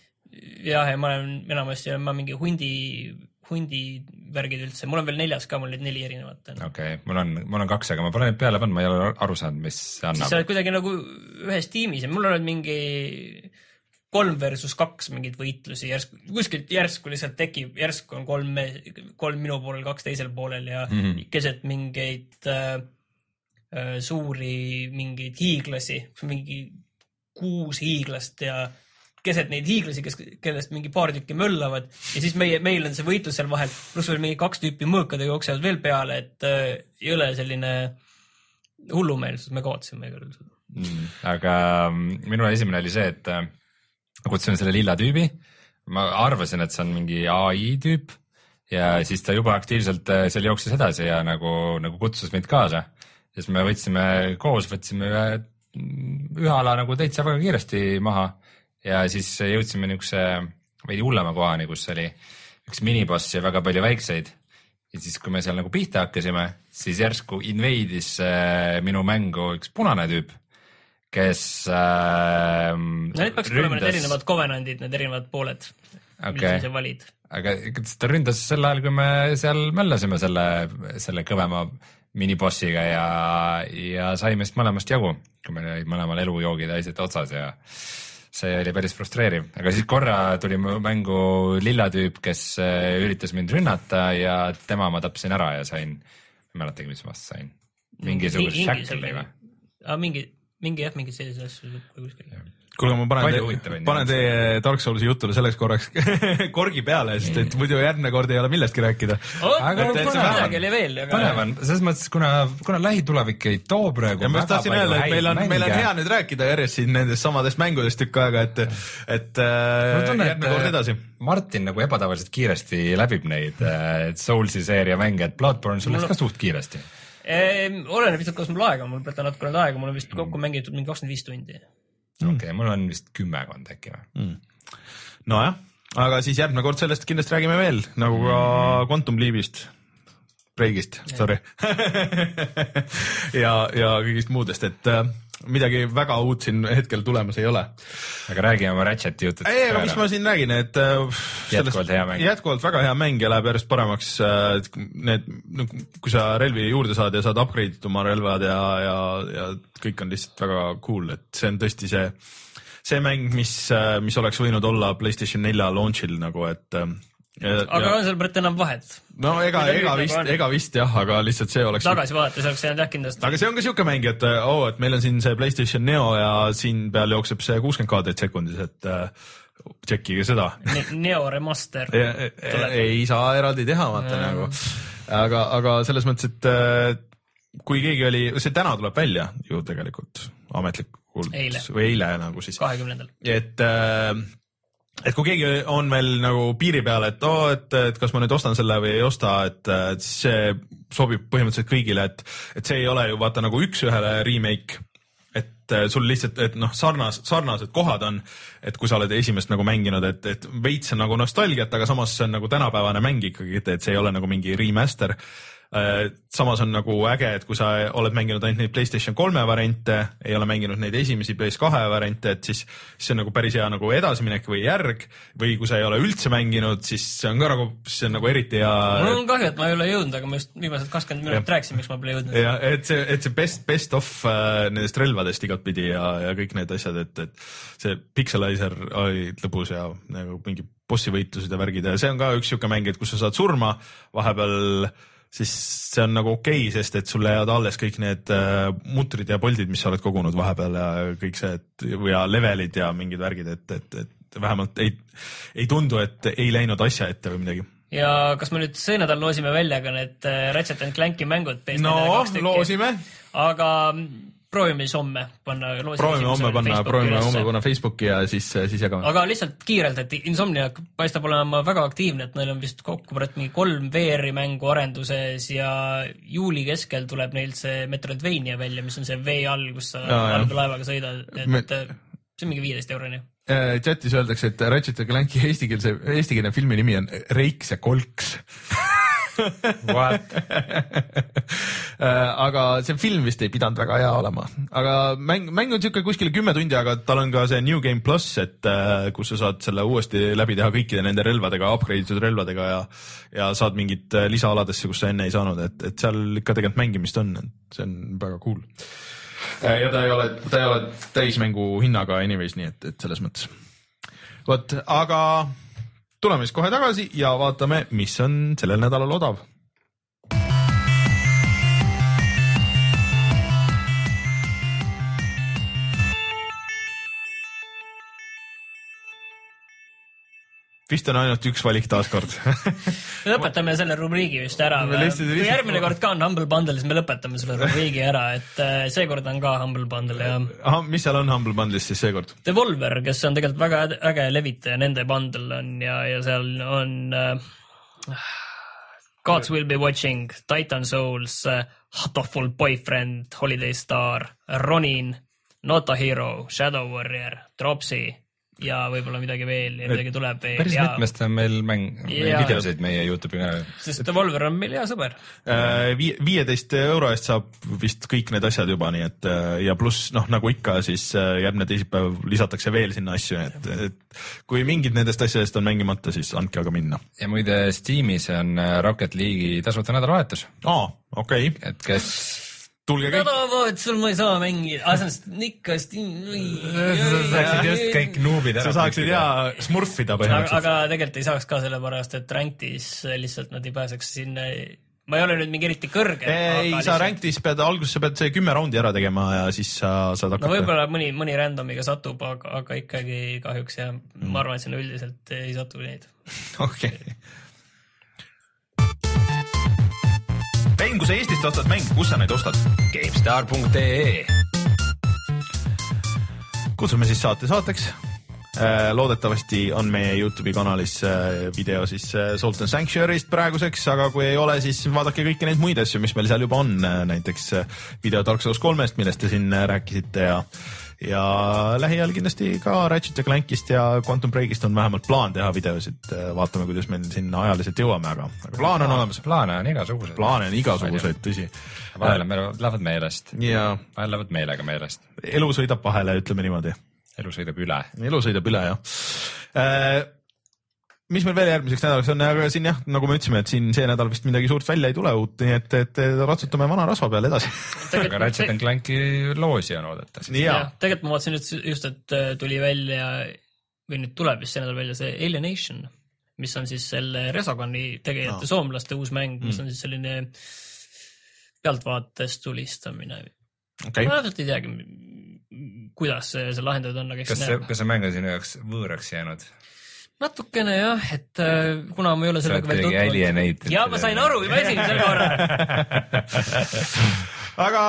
jah, ja ma olen enamasti ma mingi hundi, hundivärgid üldse, mul on veel neljas ka, mul neid neli erinevat on. okei okay,, mul on, mul on kaks, aga ma pole neid peale pannud, ma ei ole aru saanud, mis see siis sa annab. oled kuidagi nagu ühes tiimis ja mul on mingi kolm versus kaks mingeid võitlusi järsku, kuskilt järsku lihtsalt tekib, järsku on kolm, kolm minu poolel, kaks teisel poolel ja mm. -hmm. keset mingeid äh, äh, suuri mingeid hiiglasi, mingi kuus hiiglast ja keset neid hiiglasi, kes, kellest mingi paar tükki möllavad ja siis meie, meil on see võitlus seal vahel, pluss veel mingi kaks tüüpi mõõkadega jooksevad veel peale, et äh, jõle selline hullumeelsus, me juhul seda. Mm, aga mm, minu esimene oli see, et äh, kutsusin selle lilla tüübi. ma arvasin, et see on mingi ai tüüp ja siis ta juba aktiivselt äh, seal jooksis edasi ja nagu, nagu kutsus mind kaasa. siis me võtsime koos, võtsime ühe, ühe ala nagu täitsa väga kiiresti maha ja siis jõudsime niisuguse veidi hullema kohani, kus oli üks miniboss ja väga palju väikseid ja siis, kui me seal nagu pihta hakkasime, siis järsku invade'is äh, minu mängu üks punane tüüp, kes äh,. no need peaks olema need erinevad covenant'id, need erinevad pooled, Okei. mida sa valid. aga ta ründas sel ajal, kui me seal möllasime selle, selle kõvema minibossiga ja, ja saime siis mõlemast jagu, kui meil olid mõlemal elujoogid ja asjad otsas ja see oli päris frustreeriv, aga siis korra tuli mängu lilla tüüp, kes äh, üritas mind rünnata ja tema ma tapsin ära ja sain, ei mäletagi, mis ma vastu sain, mingisuguse shackle'i või?? mingi, mingi jah, mingeid selliseid asju kuskil. kuule, ma panen huvitavaid, panen teie Dark Soulsi jutule selleks korraks <laughs> korgi peale, sest et muidu järgmine kord ei ole millestki rääkida. See põnev. on, selles mõttes, kuna, kuna lähitulevik ei too praegu ja ma just tahtsin öelda, et meil on, meil on hea nüüd rääkida järjest siin nendest samadest mängudest tükk aega, et, et äh, järgmine kord edasi. Martin nagu ebatavaliselt kiiresti läbib neid äh, Soulsi seeria mänge, et Bloodborne sul läks ka suht kiiresti. Oleneb lihtsalt, kuidas mul aega on, mul peab natuke nüüd aega, mul on vist kokku mängitud mingi kakskümmend viis tundi. Okei okay,, mul on vist kümmekond äkki või? nojah, aga siis järgmine kord sellest kindlasti räägime veel, nagu ka Quantum Leapist, Breigist, sorry. <laughs> ja, ja kõigist muudest, et äh, midagi väga uut siin hetkel tulemas ei ole aga räägi oma Ratcheti jutust. ei, aga mis ma siin räägin, et äh, Jätkuvalt hea mäng. jätkuvalt väga hea mäng ja läheb järjest paremaks. Need, kui sa relvi juurde saad ja saad upgrade ida oma relvad ja, ja, ja kõik on lihtsalt väga cool, et see on tõesti see, see mäng, mis, mis oleks võinud olla Playstation nelja launch'il nagu, et. Aga on seal praegu enam vahet? no ega, ega nagu vist ega vist jah, aga lihtsalt see oleks tagasi vaadates oleks jäänud jah kindlasti. aga see on ka siuke mäng, et oo oh,, et meil on siin see Playstation Neo ja siin peal jookseb see kuuskümmend kaadrit sekundis, et äh, tšekkige seda Neo remaster. ei, ei saa eraldi teha, vaata nagu. aga, aga selles mõttes, et äh, kui keegi oli, see täna tuleb välja ju tegelikult ametlikult või eile nagu siis, kahekümnendal. et äh, et kui keegi on veel nagu piiri peal, et oo oh,, et, et kas ma nüüd ostan selle või ei osta, et äh, siis see sobib põhimõtteliselt kõigile, et, et see ei ole ju vaata nagu üks-ühele remake et sul lihtsalt, et noh, sarnas, sarnased kohad on, et kui sa oled esimest nagu mänginud, et, et veits on nagu nostalgiat, aga samas see on nagu tänapäevane mäng ikkagi, et, et see ei ole nagu mingi remaster. Samas on nagu äge, et kui sa oled mänginud ainult neid Playstation kolme variante, ei ole mänginud neid esimesi PS2 variante, et siis see on nagu päris hea nagu edasiminek või järg. Või kui sa ei ole üldse mänginud, siis see on ka nagu, see on nagu eriti hea mul on kahju, et ma ei ole jõudnud, aga ma just viimased kakskümmend minutit rääkisin, miks ma pole jõudnud. ja et see, et see best, best of äh, nendest relvadest igatpidi ja, ja kõik need asjad, et, et see Pixelizer oli lõbus ja nagu mingi bossi võitlused ja värgid ja see on ka üks siuke mäng, et kus sa saad surma. Vahepeal, siis see on nagu okei okay,, sest et sulle jäävad alles kõik need äh, mutrid ja poldid, mis sa oled kogunud vahepeal ja kõik see, et ja levelid ja mingid värgid, et, et, et vähemalt ei, ei tundu, et ei läinud asja ette või midagi. ja kas me nüüd see nädal loosime välja ka need äh, Ratchet and Clanki mängud? no loosime, aga proovime siis homme panna. proovime homme panna, proovime homme panna Facebooki ja siis, siis jagame. aga lihtsalt kiirelt, et Insomniac paistab olema väga aktiivne, et neil on vist kokku praegu mingi kolm VR-i mängu arenduses ja juuli keskel tuleb neil see Metroidvania välja, mis on see vee all, kus sa allveelaevaga sõidad, et Me- Me... see on mingi viieteist euroni. Äh, chatis öeldakse, et Ratchet ja Clanki <laughs> eestikeelse, eestikeelne filmi nimi on Reiks ja kolks. <laughs> <laughs> Äh, aga see film vist ei pidanud väga hea olema, aga mäng, mäng on siuke kuskil kümme tundi, aga tal on ka see New Game pluss, et äh, kus sa saad selle uuesti läbi teha kõikide nende relvadega, upgrade itud relvadega ja ja saad mingit äh, lisaaladesse, kus sa enne ei saanud, et, et seal ikka tegelikult mängimist on, et see on väga cool. ja ta ei ole, ta ei ole täismängu hinnaga anyways, nii et, et selles mõttes. vot, aga tuleme siis kohe tagasi ja vaatame, mis on sellel nädalal odav vist on ainult üks valik taaskord me lõpetame selle rubriigi vist ära. Kui järgmine kord ka on Humble Bundle, siis me lõpetame selle rubriigi ära, et äh, seekord on ka Humble Bundle ja ahah, mis seal on Humble Bundle'is siis seekord? Devolver, kes on tegelikult väga äge- levitaja, nende bundle on ja, ja seal on äh, Gods will be watching, Titan Souls äh,, Hatoful Boyfriend, Holiday Star, Ronin, Not a Hero, Shadow Warrior, Dropsy ja võib-olla midagi veel ja midagi tuleb veel päris ja mitmest on meil mäng, videosid meie Youtube'i kanalil. sest Devolver on meil hea sõber. Äh, Vii- viieteist euro eest saab vist kõik need asjad juba, nii et äh, ja pluss noh, nagu ikka, siis äh, järgmine teisipäev lisatakse veel sinna asju, et, et kui mingid nendest asjadest on mängimata, siis andke aga minna. ja muide Steamis on äh, Rocket League'i tasuta nädalavahetus, aa, okei okay., et kes tulge kõik. nädalavahetusel ma ei saa mängida, aa see on ikka saaksid just kõik nuubid sa ära. saaksid ja smurfida aga, põhimõtteliselt. aga tegelikult ei saaks ka sellepärast, et Ranktis lihtsalt nad ei pääseks sinna. ma ei ole nüüd mingi eriti kõrge. ei, sa. Ranktis pead, alguses sa pead see kümme raundi ära tegema ja siis sa saad no hakata. võib-olla mõni, mõni random'iga satub, aga, aga ikkagi kahjuks ja Mm. ma arvan, et sinna üldiselt ei satu neid. <laughs> okei. Rein, kui sa Eestist ostad mänge, kus sa neid ostad? GameStar.ee kutsume siis saate saateks. loodetavasti on meie Youtube'i kanalis äh, video siis äh, Salt and Sanctuary'st praeguseks, aga kui ei ole, siis vaadake kõiki neid muid asju, mis meil seal juba on, näiteks äh, video Dark Souls kolmest, millest te siin äh, rääkisite ja ja lähiajal kindlasti ka Ratchet ja Clankist ja Quantum Breakist on vähemalt plaan teha videosid, vaatame, kuidas meil sinna ajaliselt jõuame, aga, aga plaan on olemas. plaane on igasuguseid. plaane on igasuguseid, tõsi. vahel on- lähevad meelest, ja vahel lähevad meelega meelest. elu sõidab vahele, ütleme niimoodi elu sõidab üle. elu sõidab üle jah. Mis meil veel järgmiseks nädalaks on, aga siin jah, nagu me ütlesime, et siin see nädal vist midagi suurt välja ei tule uut, nii et, et ratsutame vana rasva peale edasi. <laughs> aga Ratchet and Clanki loosi on oodata siis. ja, tegelikult ma vaatasin nüüd just, et äh, tuli välja või nüüd tuleb vist see nädal välja see Alienation, mis on siis selle Resogani tegijate Aa. soomlaste uus mäng, mis Mm. on siis selline pealtvaates tulistamine. okei ma täpselt ei teagi, kuidas see, see lahendatud on, aga eks kas see, kas see mäng on sinu jaoks võõraks jäänud? Natukene jah, et äh, kuna ma ei ole sellega veel alienated ja ma sain aru juba esimesel korral. <laughs> aga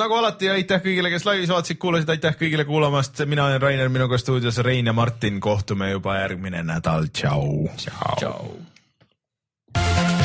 nagu alati, aitäh kõigile, kes laivis vaatasid, kuulasid, aitäh kõigile kuulamast. mina olen Rainer, minuga stuudios Rein ja Martin, kohtume juba järgmine nädal, tšau. tšau. tšau.